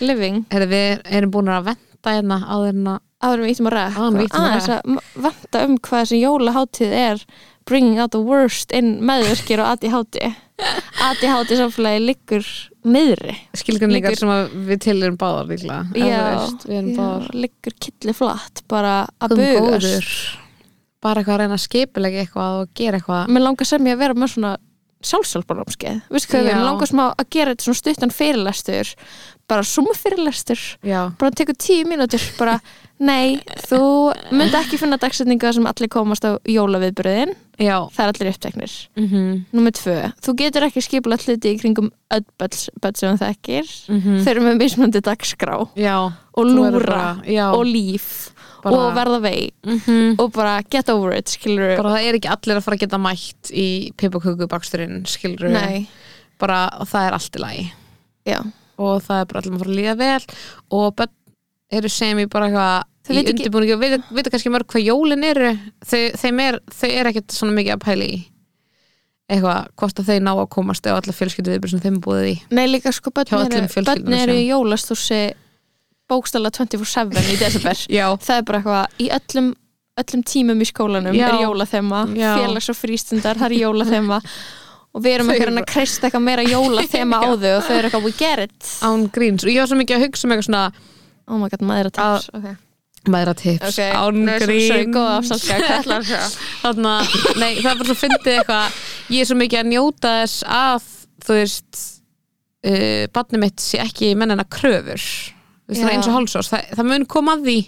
living. Heyrðu, við erum búin að venda hérna áður en að Áður við íttum að ræða. Áður en við ýttum að Aðeins að vanta um hvað þessi jólaháttíð er Bringing out the worst inn meðvirkir og ADHD ADHD samfélagi liggur niðri skilgrinningar Liggur- sem við til erum báðar þú Já, veist, erum já, báðar liggur killi flatt bara að bugast. Bara eitthvað að reyna að skipulega eitthvað og gera eitthvað. Mér langar sem ég að vera með svona sjálfsjálfbarnámskeið, veistu hvað við, mér langar smá að gera þetta svona stuttan fyrirlestur bara suma fyrirlestur. Já, bara tekur tíu mínútur bara, nei, þú myndi ekki finna dagsetninga sem allir komast á jólaviðbröðin já. það er allir uppteknir. Mm -hmm. Númer tvö, þú getur ekki skipula hluti í kringum öll sem þú þekkir. Mhm. þau eru með mismöndi dagskrá. Já. og lúra. bara- og líf Bara- og verða veik. Mm og bara get over it, skilur Bara það er ekki allir að fara að geta mætt í pipaköku baksturinn, skilur Nei, Bara það er allt í lagi. já. Og það er bara allir að fara að líða vel. Og börn eru sem í bara eitthvað í undirbúningi og vita, vita kannski mörg hvað jólin eru. Þau, þeim er, þau er ekkert svona mikið að pæla í eitthvað, hvort að þau ná að komast eða allar fjölskyldu viðbjörn sem þeim búið í. Nei, líka sko, öllum eru, eru í jólastúsi bókstala 24-7 í desember. Já, það er bara eitthvað, í öllum öllum tímum í skólanum Já. er jólathema félags- og frístundar, það er jólathema. Og við erum eru að kreista eitthvað meira jólathema á þau og þau eru eitthvað, we get it. Án gríns. Og ég var svo mikið að hugsa um eitthvað svona oh my god, maður er að tips okay. maður að tips, ok, án gríns. ætlar að það er bara svo fyndið eitthvað. Ég er svo mikið að njóta þess að þú veist uh, barnið mitt sé ekki mennina kröfur það er eins og hálsós. Það, það mun koma að því.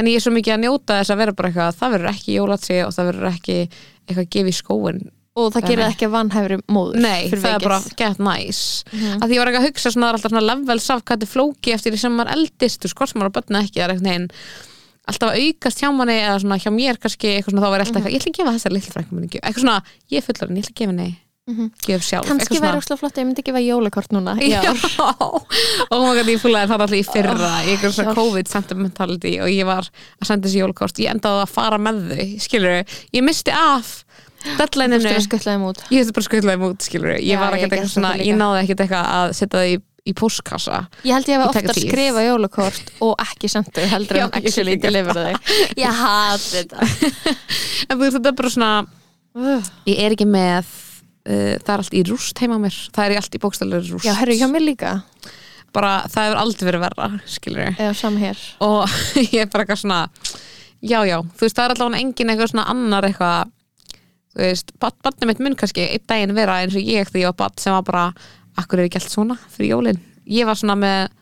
En ég er svo mikið að njóta þess að vera bara eitthvað það verður ekki jólatsi og það verður ekki eitthvað að gefa í skóin og það Nei, gerir það ekki að vanhæfri móður nei, það er vikið. bara get nice. Mhm. að því ég var ekki að hugsa svona, það er alltaf svona levels af hvað þetta er flóki eftir því sem maður eldist sko sem maður á börnu ekki, það er eitthvað neginn alltaf að aukast hjá manni eða svona hjá mér kannski eitthvað svona þá var alltaf eitthvað, ég ætla að gefa þessar litlu frænkum minni gjöf. eitthvað svona, ég er fullar en ég ætla að gefa henni Mhm. gef sjálf kannski væri óslega flott að ég myndi gefa jólakort núna í Já, og maður gæti ég fúlaði það alltaf í fyrra í eitthvað svona hjálp. COVID sentimentality og ég var að senda þessi jólkort ég endaði að fara með þau, skilur ég misti af deadlineinu. að ég hefði bara skutlaði mút, skilur ég var ég get eitthvað svona, ég náði ekkert eitthvað að setja það í, í postkassa Ég held ég Ég hef taka ofta tíð. skrifa jólakort og ekki sendt þau heldur en ég actually delivera þau. Ég hat þetta. En þú veist, þetta er bara svona ég er ekki með uh, það er allt í rúst heima mér. Það er allt í bókstæðlega rúst. Já, herru, hjá mér líka. Bara, það hefur aldrei verið verra, skilur Eða sam hér. Og ég er bara eitthvað svona já, já, þú veist, það er allavega engin eitthvað svona annar eitthvað þú veist, barnið mitt mun kannski einn daginn vera eins og ég þegar ég var barn sem var bara akkur er ekki allt svona fyrir jólin? Ég var svona með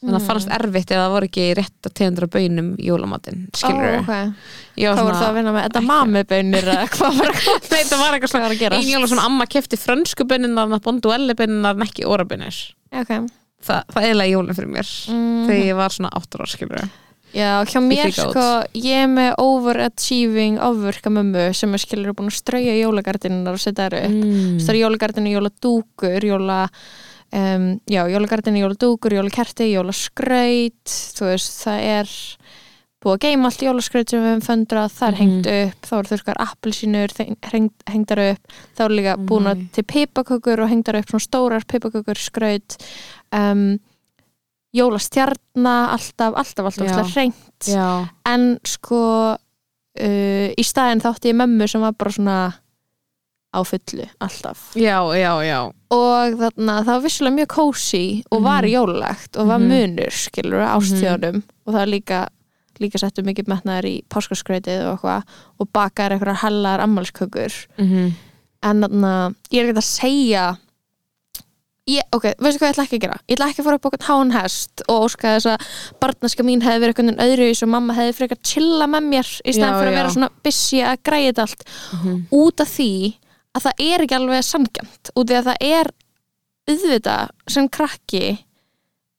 þannig að fannst erfitt eða það voru ekki rétt að tegundur af bönum í jólamatinn, skilur Ó, ok. ég Hvað var voru það að vinna með? Þetta mamibönir eða hvað var Nei, það var eitthvað Hvað var að gerast? ein jóla svona amma kefti frönsku bönninar bonduelli bönninar en ekki orabönnir Ok Þa, það er eiginlega jólin fyrir mér mm. þegar ég var svona áttur ára skilur Já, hjá mér sko Ég er með overachieving ofurka mömmu sem er skilur búin að strauja jólagardinnar og setja þær upp mm. Það er jólagardinu, jóladúkur, jóla um, já, jólagardinu, jóladúkur, jólakerti, jólaskraut þú veist, það er búið að geima allt jólaskraut sem við höfum föndrað, það er Mhm. hengt upp þá eru þurrkar appelsínur hengd, hengdar upp, þá er líka búin að til pipakökur og hengdar upp svona stórar pipakökur, skraut um, jólastjarna alltaf, alltaf, alltaf, alltaf hrengt Já, en sko uh, í staðin þátti ég mömmu sem var bara svona á fullu, alltaf já, já, já og þarna það var vissulega mjög kósi og var Mhm. jólulegt og var Mhm. munur skilur ástíðanum og það líka líka settu mikið metnaður í páskaskreitið og eitthvað og bakaðar eitthvað hellar ammálskökur mm en þarna ég er ekki að segja ég, ok, veistu hvað ég ætla ekki að gera ég ætla ekki að fara upp okkur hán hest og óska þess að barnaska mín hefði verið veginn öðru og mamma hefði frekar chilla með mér í stæðan Já, fyrir að já. vera svona busy að græða allt Mhm. út af því að það er ekki alveg sangjant út því að það er auðvitað sem krakki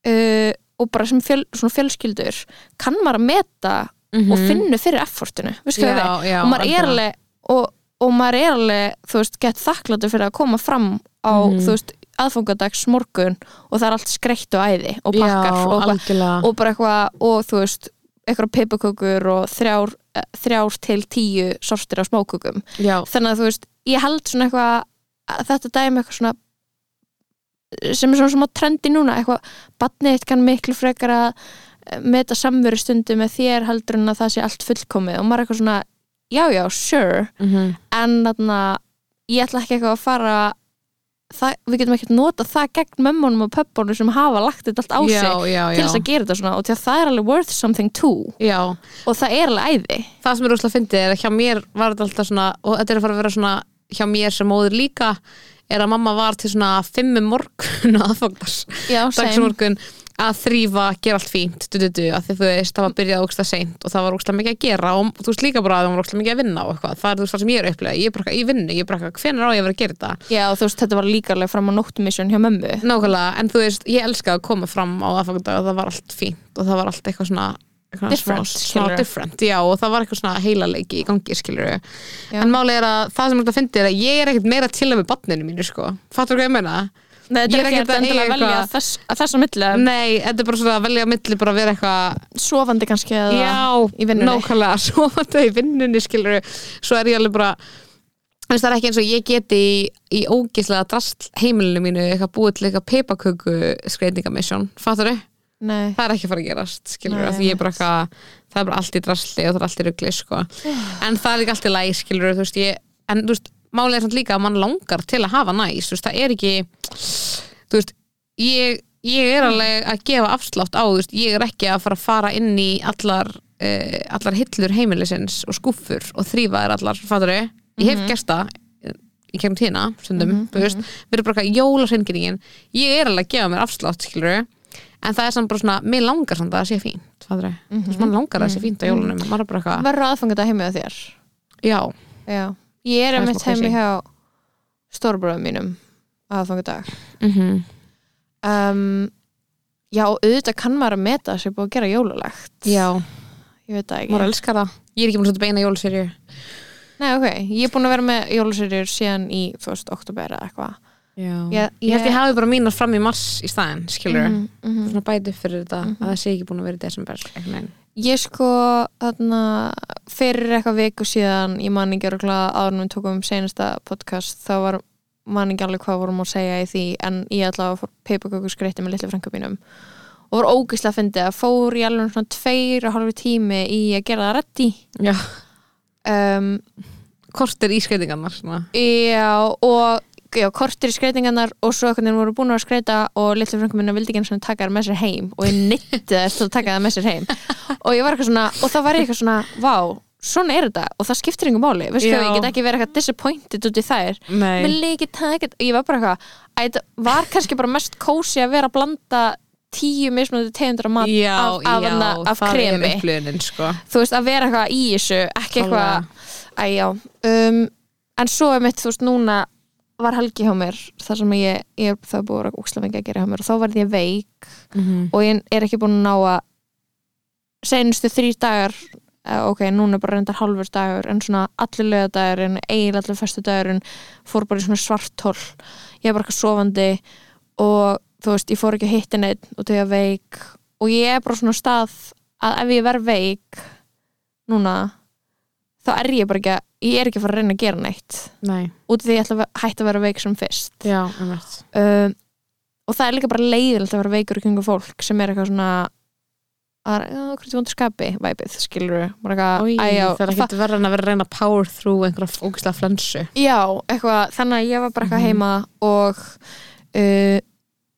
uh, og bara sem fjöl, fjölskyldur kann maður að meta Mhm. og finnu fyrir effortinu já, já, og maður er alveg og, og maður er alveg, þú veist, gett þakkláttur fyrir að koma fram á, Mhm. þú veist aðfangadags morgun og það er allt skreitt og æði og pakkar já, og, og bara eitthvað, og þú veist eitthvað pipakökur og þrjár þrjár til tíu sortir af smákökum. Já, þannig að þú veist, ég held svona eitthvað að þetta dæmi eitthvað svona sem er svona smá trendi núna eitthvað, badnið þitt kann miklu frekar að eh, meta samveru stundu með þér heldur en að það sé allt fullkomið. Og maður er eitthvað svona, já já, sure. Mhm, en þarna ég ætla ekki eitthvað að fara það, við getum ekkert nota það gegn mömmunum og pöppunum sem hafa lagt þetta allt á sig já, já, til þess að gera þetta svona og til að það er alveg worth something too. Já, og það er alveg æði. Það sem er úrslega fyndið er að hjá mér var þetta alltaf svona og þetta er að fara að vera svona hjá mér sem móður líka er að mamma var til svona fimmu morgun aðfangars, dagsmorgun að þrýfa, gera allt fínt du, du, du, að því þú veist, það var byrjað ógsta seint og það var ógsta mikið að gera og þú veist líka bara að það var ógsta mikið að vinna og eitthvað, það er þú veist það sem ég er upplega ég er bara, ég vinnu, ég er bara, eitthvað, hvenær á ég að vera að gera þetta? Já, þú veist, þetta var líka alveg fram á nóttumission hjá mömmu. Nákvæmlega, en þú veist, ég elska að koma fram á aðfangandag og það var allt fínt og það var allt eitthvað svona Different, smá, smá different, já, og það var eitthvað svona heilaleiki í gangi, skilur Já. en málið er að það sem er þetta að fyndi er að ég er ekkert meira til að með barninu mínu, sko. Fattur hvað ég meina? Nei, þetta er ekki að endilega að velja þess, að þess að milli Nei, þetta er bara svona að velja á milli bara að vera eitthvað sofandi kannski eða já, í vinnunni. nákvæmlega, þetta í vinnunni skilur, svo er ég alveg bara það er ekki eins og ég geti í, í ógislega drast heimilinu mínu eitthvað búið til eitthvað peipaköku skreitingamisjón, fattur þau? Nei, Það er ekki að fara að gerast, skilur Nei, því ég er bara eitthvað, það er bara allt í drastli og það er allt í rugli, sko. En það er líka allt í læg, skilur þú veist, ég, en þú veist, málið er samt líka að mann langar til að hafa næs, þú veist, það er ekki þú veist, ég ég er alveg að gefa afslátt á þú veist, ég er ekki að fara að fara inn í allar, uh, allar hillur heimilisins og skúffur og þrýfa þær allar fattur ég hef Mhm. gert það eh, í kemur tína, stundum, Mhm, þú veist við erum bara eitthvað jólasengirinn ég er alveg að gefa mér afslátt, skilur en það er samt bara svona, mér langar samt að það sé fínt fattur ég, þú veist, mann langar að það sé fínt á jólunum maður er bara aðfangað að ég er er smá crazy. heimi hjá stórbröðum mínum aðfangadag mhm. Um, Já, auðvitað kann maður að meta sér búið að gera jólalegt. Já, Ég veit það ekki. Maður elskar það. Ég er ekki búin að setja beina jólaserju Nei, ok, ég er búin að vera með jólaserjur síðan í, þú veist, oktober eða eitthvað. Já, Ég- ég held ég- ég hafi bara mínar fram í mars í staðinn, skilur Mhm, mhm. svona bæti upp fyrir þetta Mhm. að það sé ekki búin að vera í desember einhvern veginn. Ég sko, þarna fyrir eitthvað viku síðan ég man ekki örgulega áður en við tókum um senasta podcast, þá var man ekki alveg hvað vorum að segja í því en ég að fór peipaköku skreitti með litlu frænka mínum. Og voru ógislega að fyndi að fór í alveg svona tveir og hálfi tími í að gera það reddi. Já, um, kortir í skreitingarnar svona. já, og já, kortir í skreitingarnar og svo veginn voru búin að skreita og litlu frænka minna vildi ekki einu sinni taka það með sér heim og ég nitti þess til að taka það með sér heim. Og ég var eitthvað svona, og það var ég eitthvað svona vá, svona er þetta. Og það skiptir yngur máli, veistu hvað, ég get ekki verið eitthvað disappointed út í þær, vil ekki taka þetta ég var bara eitthvað, að þetta var kannski bara mest kósi að vera að blanda tíu mismunandi tegundur af mat já, af, af, já, af, af kremi. sko. þú veist, að vera eitthvað í þessu ekki eitthvað, æjá um, en svo er mitt, þú veist, núna var helgi hjá mér þar sem ég, ég það er búið að úkslega mikið að gera hjá mér og þá verði ég veik. Mhm. og ég er ekki búin að ná að senustu þrý dagar ok, núna er bara reyndar halvur dagur en svona allir lögadagurinn eiginlega allir festu dagurinn fór bara í svona svartól ég er bara eitthvað sofandi og þú veist, ég fór ekki að hitta neitt og þegar veik. Og ég er bara svona stað að ef ég verð veik núna þá er ég bara ekki að ég er ekki að fara að reyna að gera neitt. Nei, út af því ég ætla að hætta að vera veik sem fyrst. Já, einmitt. um, og það er líka bara leiðilegt að vera veikur í kringu fólk sem er eitthvað svona að hvað er vondur skapi? Væpið, skilur það ekkert verið að vera að reyna að power through einhverja ógislega flensu. Já, eitthvað, þannig að ég var bara eitthvað Mhm. heima og uh,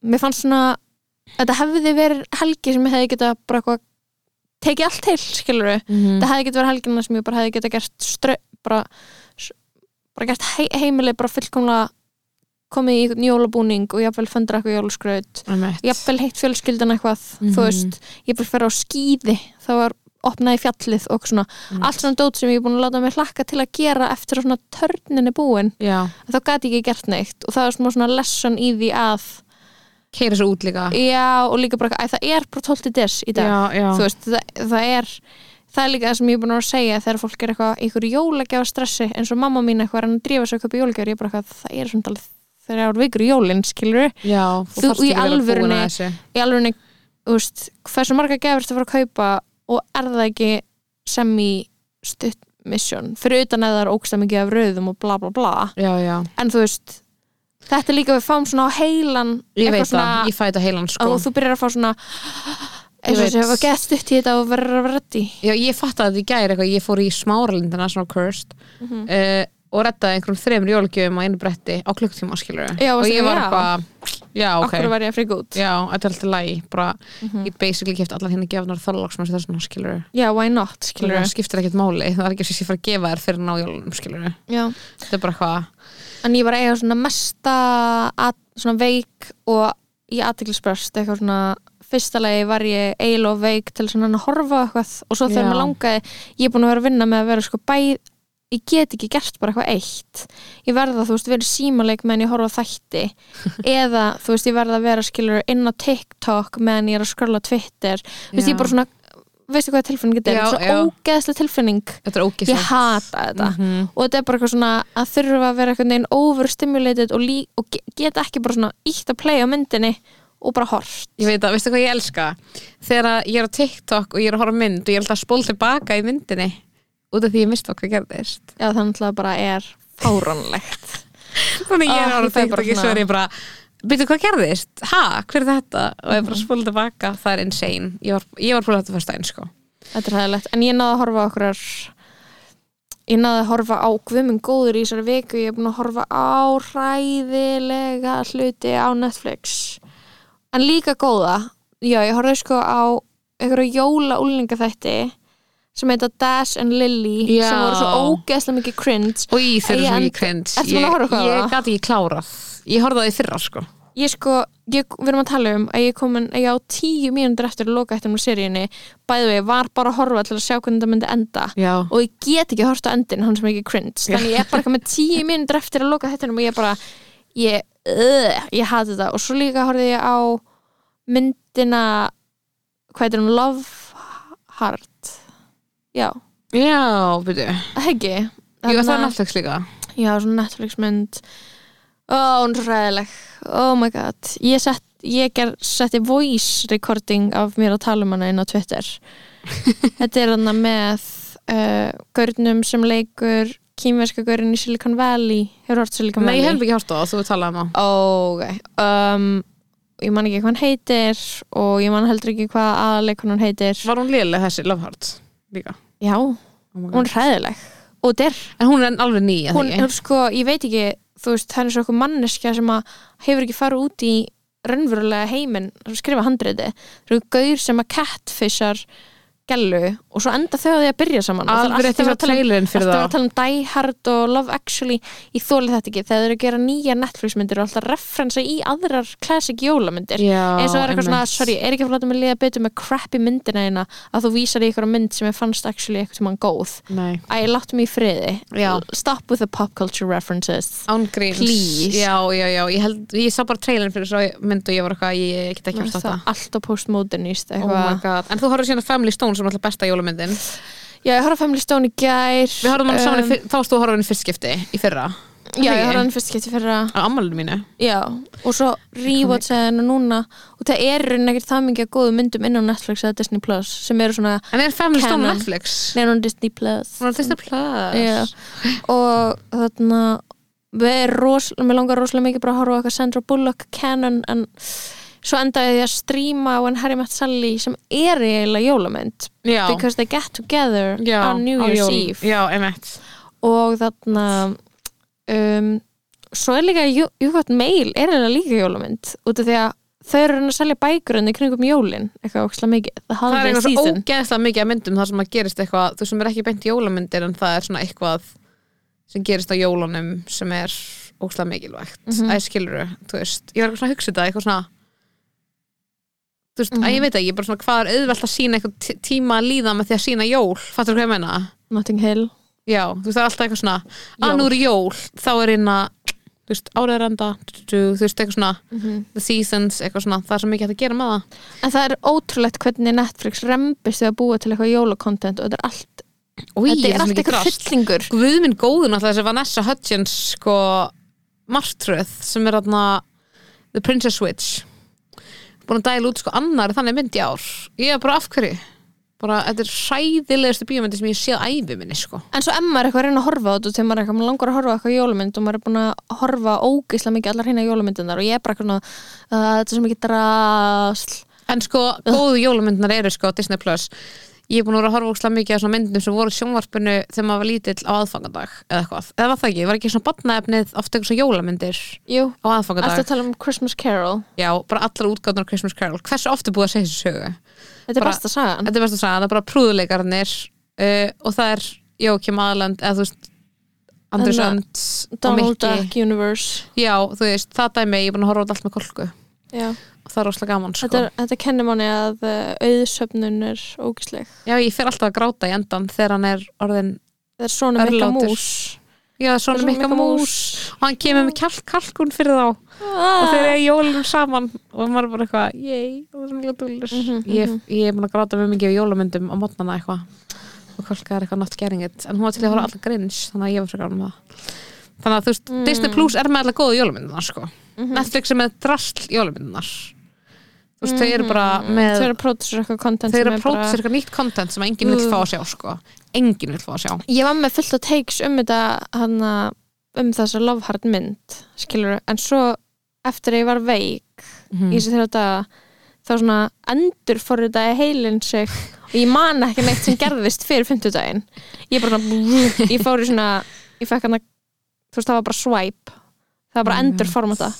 mér fannst svona þetta hefði verið helgi sem ég hefði geta bara eitthvað tekið allt til, skilur við mm. það hefði geta verið helgina sem ég bara hefði geta gert strö, bara, bara gert he heimili bara fullkomlega komið í jólabúning og jafnvel fundur eitthvað jólaskraut. Jafnvel heitt fjölskyldan eitthvað Mhm. þú veist, ég vil fyrir á skýði það var opnað í fjallið og svona. Mhm. allt svona dót sem ég er búin að láta mig hlakka til að gera eftir að svona törnin er búin. Þá gati ég ekki gert neitt og það var smá svona lesson í því að keira svo út líka. Já, og líka bara, að það er bara 12 des í dag. Já, já, þú veist, það, það er það er líka það sem ég er búin að segja þegar fólk er eitthvað ykkur jólagjáð stressi eins og mamma mín eitthvað er að drífa sig að köpa jólagjafir ég er bara eitthvað, það er svona alveg þegar það er vikur jólinn, skilur já Þú- í alvörunni- í alveg, þú veist, hversu marga gefur þetta að fara að kaupa og er það ekki sem í stutt mission, fyrir utan að það er ógst mikið af rauðum og bla bla bla. Já, já, en þú veist, þetta er líka við fáum svona á heilan ég veit það, ég fæ þetta heilan sko. Og þú byrjar að fá svona eins og þessi hefa gett stutt í þetta og verður að reddi já, ég fatt að þetta í gæri eitthvað, ég fór í smáralindina svona cursed Mhm. uh, og reddaði einhverjum þreymur jólagjöfum á einu bretti á klukktíma skilur Já, og ég var eitthvað já, ok, okkur var ég að frika út? Já, þetta er alltaf lægi bara, Mhm. ég basically keft allar hérna gefnar þorlagsmars þessum skilur já, why not, skilur það skiptir ekkert máli, það er ekki sem ég fara að gefa þér fyrir ná jólunum skilur já. þetta er bara eitthvað en ég var eiga svona mesta at, svona veik og í aðtiklisbröst eitthvað svona fyrsta lagi var ég eiginlega veik til svona að horfa eitthvað og svo þegar maður langaði ég er búin að vera að vinna með að vera sko bæ ég get ekki gert bara eitthvað eitt. Ég verða þú veist verið símaleik meðan ég horfa þætti eða þú veist ég verða að vera skilur inn á TikTok meðan ég er að skrolla á Twitter. Þú veist ég Já. bara svona veistu hvað tilfinning þetta er, Já, þetta er ógeðslega tilfinning. Er ég hata þetta. Mhm. og þetta er bara eitthvað svona að þurfa að vera eitthvað neginn overstimulated og, og ge- geta ekki bara svona ítt að playa myndinni og bara hort. Ég veit að, veistu hvað ég elska? Þegar ég er á TikTok og ég er að horfa mynd og ég er alltaf að spóla tilbaka í myndinni út af því ég misti hvað gerðist. Já þannig að það bara er fáránlegt. Þannig ég er Ah, á TikTok og svo er ég bara Byrju hvað gerðist? Ha, hver er þetta? Og ég bara að spóla tilbaka, það er insane. Ég var, ég var búin að þetta fyrst einn sko. Þetta er hæðilegt, en ég náði að horfa okkur ég náði að horfa á Guðmund góður í þessari viku. Ég er búin að horfa á ræðilega hluti á Netflix. En líka góða. Já ég horfði sko á einhverju jóla úlningaþætti sem heita Dash and Lily Já. sem voru svo ógeðslega mikið cringe. Í þeirra Ég svo ekki cringe. Ég, ég gati ekki klárað Ég horfði á því fyrra sko. Ég sko, ég, við erum að tala um að ég komin, ég á tíu mínútur eftir að loka eftir um seríunni, bæði við var bara að horfa til að sjá hvernig þetta myndi enda. Já, og ég get ekki að horfa á endin, hann sem ekki cringe. Þannig ég er bara með tíu mínútur eftir að loka þetta og ég bara, ég uh, ég hati þetta og svo líka horfði ég á myndina hvað heitir hún, Love Heart. Já, já, byrju. Það heggi það er Netflix líka. Já, svona Netflix mynd ó, hún er ræðileg oh my god, ég sett ég ger, setti voice recording af mér að tala um hana inn á Twitter. Þetta er hana með uh, gaurnum sem leikur kýmverska gaurinn í Silicon Valley. Hefur hort Silicon Nei, ég Valley? hef ekki hort á það, þú talaði um það. Ok. Um, ég man ekki hvað hann heitir og ég man heldur ekki hvað aðleikunum heitir. Var hún léleg þessi Love Heart líka? já, Oh hún er hræðileg og þetta er En hún er alveg ný, hún er sko, ég veit ekki þú veist, það er svo okkur manneskja sem að hefur ekki farið út í raunverulega heiminn skrifa handriði það eru gaur sem að catfishar gellu og svo enda þau að því að byrja saman. Það Alveg rétt alltaf að að tala um- fyrir alltaf að það tala um Die Hard og Love Actually. Ég þóli þetta ekki, þegar þeir eru að gera nýja Netflix myndir og alltaf referensa í aðrar classic jólamyndir. Eins og það er eitthvað svona, sorry, er ekki að láta mig liða betur með crappy myndina eina að þú vísar í eitthvað mynd sem ég fannst actually eitthvað sem hann góð? Nei, Æ, láttu mig í friði. Já. Stop with the pop culture references. Please. Já, já, já, ég, held, ég sá bara trailerin fyrir svo mynd og ég var eitthvað, ég á á er jólamyndin Já, ég horfði á Family Stone í gær Við horfðum hann saman, í um, fyr- þá að horfa hann í fyrst skipti í fyrra Já, ég horfði hann fyrst skipti fyrra á ammálinu mínu Já, og svo rewatchaði hann núna og það er raunin ekkert það mikið að góðu myndum inn á Netflix eða Disney Plus sem eru svona En er Family Stone Canon. Netflix? neina á Disney Plus Hún er Disney Plus Já. og þarna við erum rosalega, mér langar rosalega mikið bara að horfa á eitthvað Sandra Bullock canon en svo endaði ég að stríma á en Harry Met Sally sem er eiginlega jólamynd Já, because they get together já on New Year's jól- Eve. Já, og þarna um, svo er líka Got Mail er eiginlega líka jólamynd út af því að þau eru að að selja bækur en í kringum jólin eitthvað ókslega mikið. Það er eitthvað svo Season. ógeðslega mikið af myndum þar sem að gerist eitthvað, þú sem er ekki beint jólamyndir en það er svona eitthvað sem gerist á jólunum sem er ógeðslega mikilvægt, mm. -hmm. æskiluru þú veist, ég var eitthvað svona að hugsa þetta eitthvað svona þú veist, Mhm. að ég veit ekki, ég er bara svona hvað er auðvelt að sína eitthvað tí- tíma að líða með því að sína jól? Fattur hvað ég meina? Notting Hill. Já, þú veist, það er alltaf eitthvað svona nú er jól, þá er inn að þú veist, árið er enda þú veist, eitthvað svona, Mhm. the seasons eitthvað svona, það er svo mikið hægt að gera með það. En það er ótrúlegt hvernig Netflix rembist við að búa til eitthvað jólakontent og þetta er allt, Új, þetta er allt eitthvað fyllingur Guð minn góður náttúrulega þessi Vanessa Hudgens sko martröð sem er þarna The Princess Switch búin að dæla út sko annar þannig mynd í ár. Ég er bara af hverju? Bara, þetta er hræðilegustu bíómyndi sem ég séð æfi minni sko. En svo emma er eitthvað að reyna að horfa á þetta þegar maður er eitthvað, maður langar að horfa á eitthvað jólamynd og maður er búin að horfa ógislega mikið allar hérna jólamyndunar og ég er bara eitthvað uh, þetta er svo mikið drasl. En sko, góðu jólamyndinar eru sko Disney Plus ég er búin að vera að horfa ókslega mikið á svona myndum sem voru sjónvarpinu þegar maður var lítill á aðfangadag eða eitthvað, eða var það ekki, var ekki svona batnaefnið ofta eitthvað svona jólamyndir Jú, á aðfangadag? Alltaf tala um Christmas Carol? Já, bara allar útgáðunar Christmas Carol. Hversu oft er búið að segja þessu sögu? Þetta er Bara- besta sagan. Þetta er best að sagja, það er bara prúðuleikarnir uh, og það er Jókim Aðland eða þú veist og Donald Duck Universe. Já, þú veist, það dæmi, ég er búin að horfa á allt með kolku Já. Það er rosalega gaman sko. Þetta, er, þetta kennir manni að uh, auðsöfnun er ógisleg já, ég fer alltaf að gráta í endan þegar hann er orðin Það er svona mikka mús. Já, svona Svona mikka mús. og hann kemur með kalk, kalkun fyrir þá. Og þeir eru jólum saman og maður er bara eitthvað, það er svona mikla dúllur Mhm, ég, ég er búin að gráta mjög mikið á jólamyndum á mótnana eitthvað. Og kolka er eitthvað not getting it en hún var til að horfa allar grins þannig að ég var frekar um það þannig að þú veist, Mm. Disney Plus er með allar góðu jólamyndunar sko. Mhm. Netflix er með drasl jólamyndunar þú veist, þau eru bara með Þau eru að pródusera eitthvað content þau eru er að prófisera eitthvað nýtt content sem enginn vil fá að sjá sko. enginn vil fá að sjá Ég var með fullt af takes um þetta hana, um þessa Love Heart mynd skilur, en svo eftir að ég var veik Mhm. í þessi þrjá daga þá svona endur fór þetta heilin sig og ég man ekki neitt sem gerðist fyrir fimmtudaginn ég bara svona, ég fór í svona ég fekk hann að, þú veist það var bara swipe. Það var bara Mhm. endur formata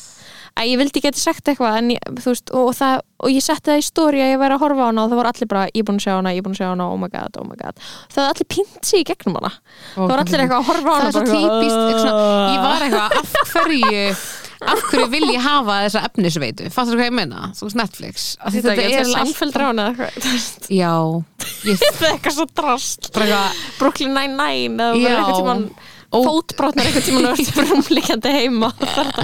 að ég vildi geta sagt eitthvað ég, þú veist, og, það, og ég setti það í stóri að ég væri að horfa á hana og það var allir bara, ég búin að sjá hana, ég búin að sjá hana oh my god, oh my god, það var allir pínt sig í gegnum hana, það var allir eitthvað að horfa á það hana er svo típist ég var eitthvað, af hverju af hverju vil ég hafa þessa efnisveitu? Fattur hvað ég meina, þú veist Netflix. Þetta er sænfeld rána já, ég það er eitthvað svo drast Brooklyn Nine-Nine fótbrotnar eitthvað tímann og verður brumlíkjandi heima.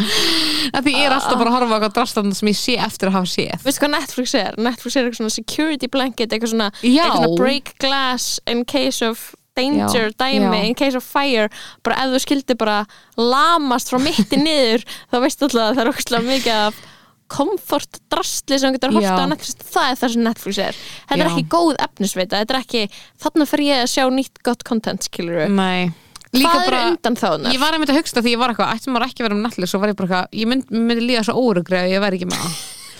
Að því ég er alltaf bara að horfa á eitthvað drastan sem ég sé eftir að hafa séð. Veistu hvað Netflix er? Netflix er eitthvað svona security blanket eitthvað svona, eitthvað svona break glass in case of danger dæmi, in case of fire. Bara ef þú skildi bara lamast frá mitti niður þá veistu alltaf að það er okkur mikið af komfort drastli sem þú getur horta Já. á Netflix. Það er það sem Netflix er. Þetta er Já. ekki góð efnisveita, þetta er ekki þarna fer ég að sjá nýtt gott content skilur nei. hvað líka er bara undan þáðunar? ég var einmitt að hugsta því ég var eitthvað ættum maður ekki að vera um Netflix og var ég bara eitthvað ég mynd, myndi líða svo órugri að ég væri ekki með það.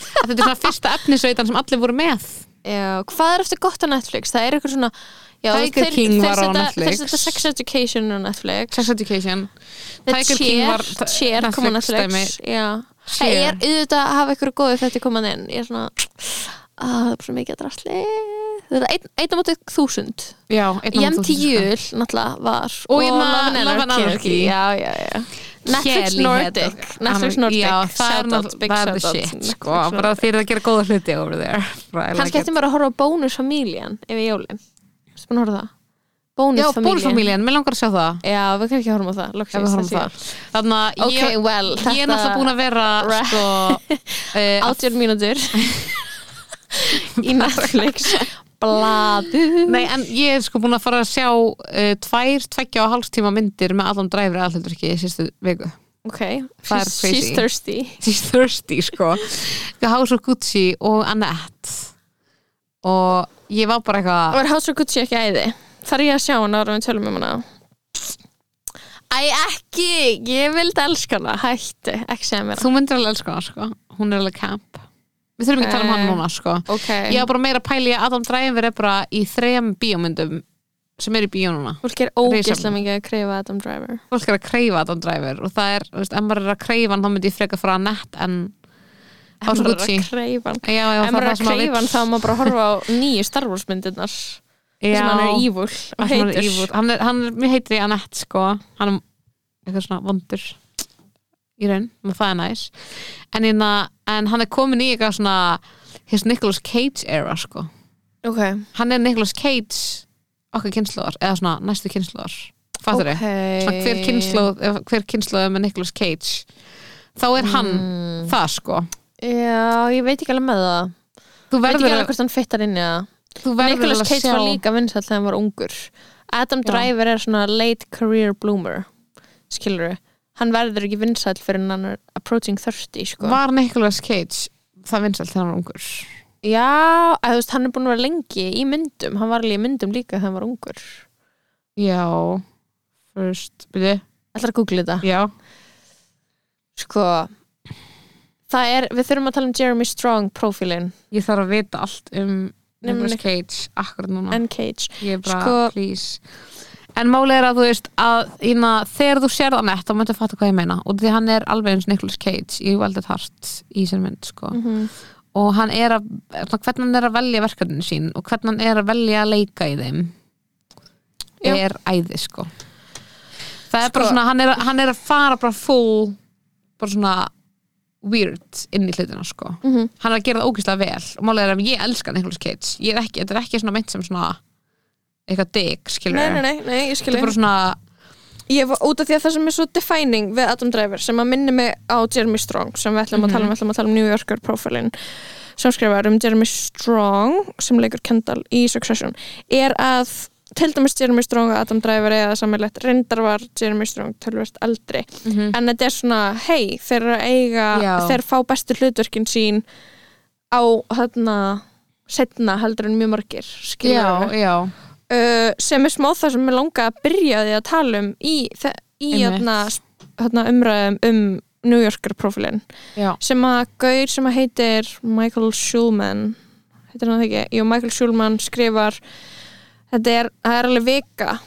Að þetta er svona fyrsta efnisveitan sem allir voru með. Já, hvað er eftir gott á Netflix? Það er eitthvað svona já, Tiger King var á Netflix. Þeir setja Sex Education á Netflix. Sex Education. The Tiger King var Cheer kom á Netflix. það er auðvitað að hafa eitthvað góðu þetta komað inn. Ég er svona að að Þetta er einn ein á móti þúsund. Já, einn á Í móti þúsund, MTJUL náttúrulega var Og Love Anarchy. Netflix Nordic. Netflix Nordic. Það er, the shit sko, bara Nordic. fyrir að gera góða hluti over there. Bara, Kannski eftir maður að horfa á bónusfamílian yfir að horfa Bónusfamílian bólfamíljan, mér langar að sjá það. Já, við kannski ekki horfum á það. þannig að ég, er náttúrulega búin að vera Ra- sko, uh, Átjörn mínútur. Í Netflix Bladu nei, en ég er sko búin að fara að sjá uh, tvær, tveggja og hálfs tíma myndir með allan dræfri aðhaldur ekki í sístu viku. Ok, Það er she's, crazy. she's thirsty. She's thirsty sko. House of Gucci og Annette. Og ég var bara eitthvað Var House of Gucci ekki æði? Þar ég að sjá hana ára við tölum um hana? Æ, ekki, ég vildi elska hana. Hættu, ekki segja mér þú myndir alveg elska hana sko. Hún er alveg camp við þurfum ekki að tala um hann Eh, núna sko. Ok, ég var bara meira að pæli að Adam Driver er bara í þrem bíómyndum sem er í bíó núna. Fólk er ógeðslega mikið að kreyfa Adam Driver. Fólk er að kreyfa Adam Driver og það er, þú veist, ef maður er að kreyfa hann þá myndi ég freka frá Annette en Ef maður er að kreyfa hann. Ef maður er að kreyfa hann þá maður bara að horfa á nýju Star Wars myndirnar. Sem hann er evil og er heitur. hann er, hann er, mér heitir í Annette sko. Hann er eitthvað svona vondur í raun, það er næs. En, inna, en hann er komin í eitthvað svona his Nicolas Cage era sko. Ok, hann er Nicolas Cage okkar kynsluðar, eða svona næstu kynsluðar fattur Ok. svona hver kynnslóð ef- hver kynnslóð er með Nicolas Cage? Þá er hann Mm. það sko. Já, ég veit ekki alveg með það. Þú Veit ekki alveg hvort hann fittar inn Nicolas Cage sjá var líka vinsall þegar hann var ungur. Adam Já. Driver er svona late career bloomer skilur hann verður ekki vinsall fyrir hann er approaching 30 sko. var Nicolas Cage það vinsalt þegar hann var ungur? Já, þú veist, hann er búin að vera lengi í myndum. Hann var alveg í myndum líka þegar hann var ungur. Já first, byrju, ætlar að googla þetta? Já. Sko það er, við þurfum að tala um Jeremy Strong profilin, ég þarf að vita allt um Nema Nicolas Nic- Cage akkurat núna. N. Cage. Ég er bara, Sko- please en máli er að þú veist að ína, þegar þú sér það nett þá möntu að fatta hvað ég meina og því hann er alveg eins Nicolas Cage í Wild at Heart í sér mynd sko. mm og hann er að hvernig hann er að velja verkefninu sín og hvernig hann er að velja að leika í þeim Já. er æði sko það er Sko- bara svona, hann er, hann er að fara bara full bara svona weird inn í hlutina sko -hmm. hann er að gera það ógeðslega vel og málega er að ég elska Nicolas Cage ég er ekki, þetta er ekki svona meint sem svona eitthvað dig, skilur nei, nei, nei, nei, ég þetta skilji er bara svona ég var út af því að það sem er svo defining við Adam Driver sem að minni mig á Jeremy Strong sem við ætlum að tala um, við ætlum að tala um New Yorker profilin sem skrifar um Jeremy Strong sem leikur Kendall í Succession er að til dæmis Jeremy Strong og Adam Driver eða sammeilegt reyndar var Jeremy Strong tölvert eldri. Mm en þetta er svona, hei, þeir eru að eiga Já. þeir fá bestu hlutverkin sín á þarna setna heldur en mjög skilur já, uh, sem er smá það sem ég langa að byrja því að tala um í, í þarna, þarna umræðum um New Yorker profilin já, sem að gaur sem að heitir Michael Schulman. Heitir hann það ekki? Jú, Michael Schulman skrifar þetta er, er alveg vika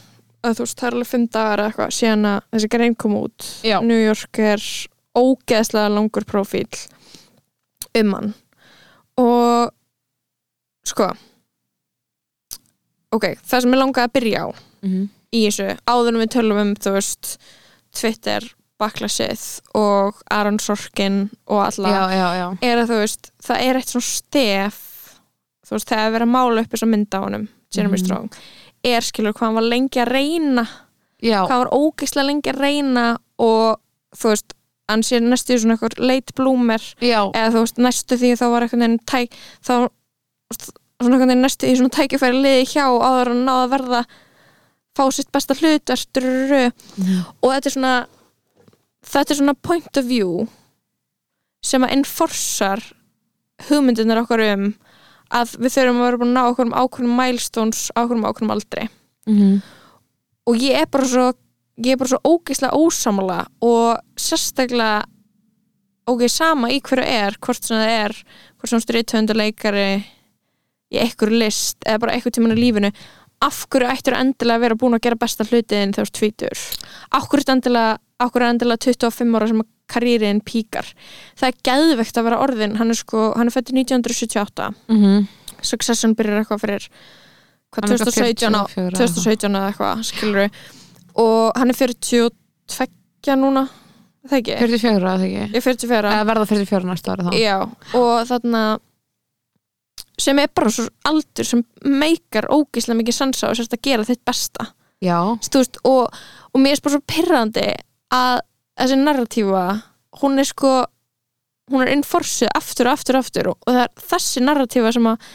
þú veist, það er alveg fimm dagar eða eitthvað síðan að þessi grein kom út. Já. New York er ógeðslega langur profíl um hann. Og sko ok, það sem ég langaði að byrja á mm í þessu, áður en við tölum um þú veist, Twitter baklassið og Aron Sorkin og alla já, já, já. er að þú veist, það er eitt svona stef þú veist, þegar að vera að mála upp þessa mynd á honum, Jeremy Mhm. Strong er skilur hvað hann var lengi að reyna já. hvað hann var ógeðslega lengi að reyna og þú veist, hann sé næstu svona eitthvað late bloomer já. eða þú veist, næstu því þá var eitthvað tæk, þá svona eitthvað næstu því svona tækifæri liði hjá áður en náða verða fá sitt besta hlutvertur og þetta er svona þetta er svona point of view sem að enforsar hugmyndunar okkar um að við þurfum að vera búin að ná okkur um ákveðum milestones okkur um ákveðum aldri. Mm og ég er bara svo ég er bara svo ógeðslega ósamala og sérstaklega ok, sama í hverju er hvort sem það er, hvort sem stríðtöndur leikari í einhverju list eða bara einhver tímann í lífinu af hverju ættir endilega að vera búin að gera besta hlutin þegar þú tvítur af hverju endilega, endilega 25 ára sem karýrin píkar? Það er geðvegt að vera orðin hann er sko, hann er fættur 1978 -hmm. Succession byrjar eitthvað fyrir hvað, Hann er eitthvað 2017, á, 44 eða 2017 eða eitthvað skilur og hann er 42 núna það ekki, 44 að það ekki? Ég er 44 eða verða 44 næsta ári þá. Já, og þarna sem er bara svo aldur sem meikar ógislega mikið sansa og sérst að gera þitt besta. Veist, og, og mér er bara svo pirrandi að þessi narratífa hún er sko hún er inforsuð aftur og aftur og aftur og það er þessi narratífa sem að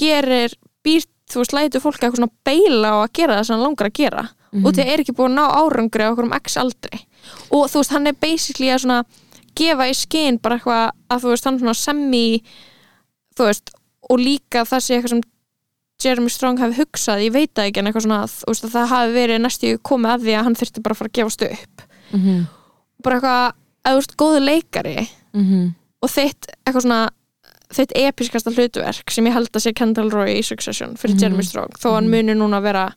gerir býrt þú veist, lætur fólk eitthvað svona beila og að gera það sem hann langar að gera. Mhm. og það er ekki búin að ná árangri á okkur um x aldri. Og þú veist, hann er basically að svona gefa í skinn bara eitthvað að þú veist, hann svona semi þú veist, og líka það sé eitthvað sem Jeremy Strong hafi hugsað, ég veit það ekki en eitthvað svona, þú veist, að það hafi verið næstu komið að því að hann þyrfti bara að fara að gefast upp Mhm. bara eitthvað, að þú veist, góðu leikari Mhm. og þitt eitthvað svona þitt episkasta hlutverk sem ég held að sé Kendall Roy í Succession fyrir Mhm. Jeremy Strong þó hann muni núna vera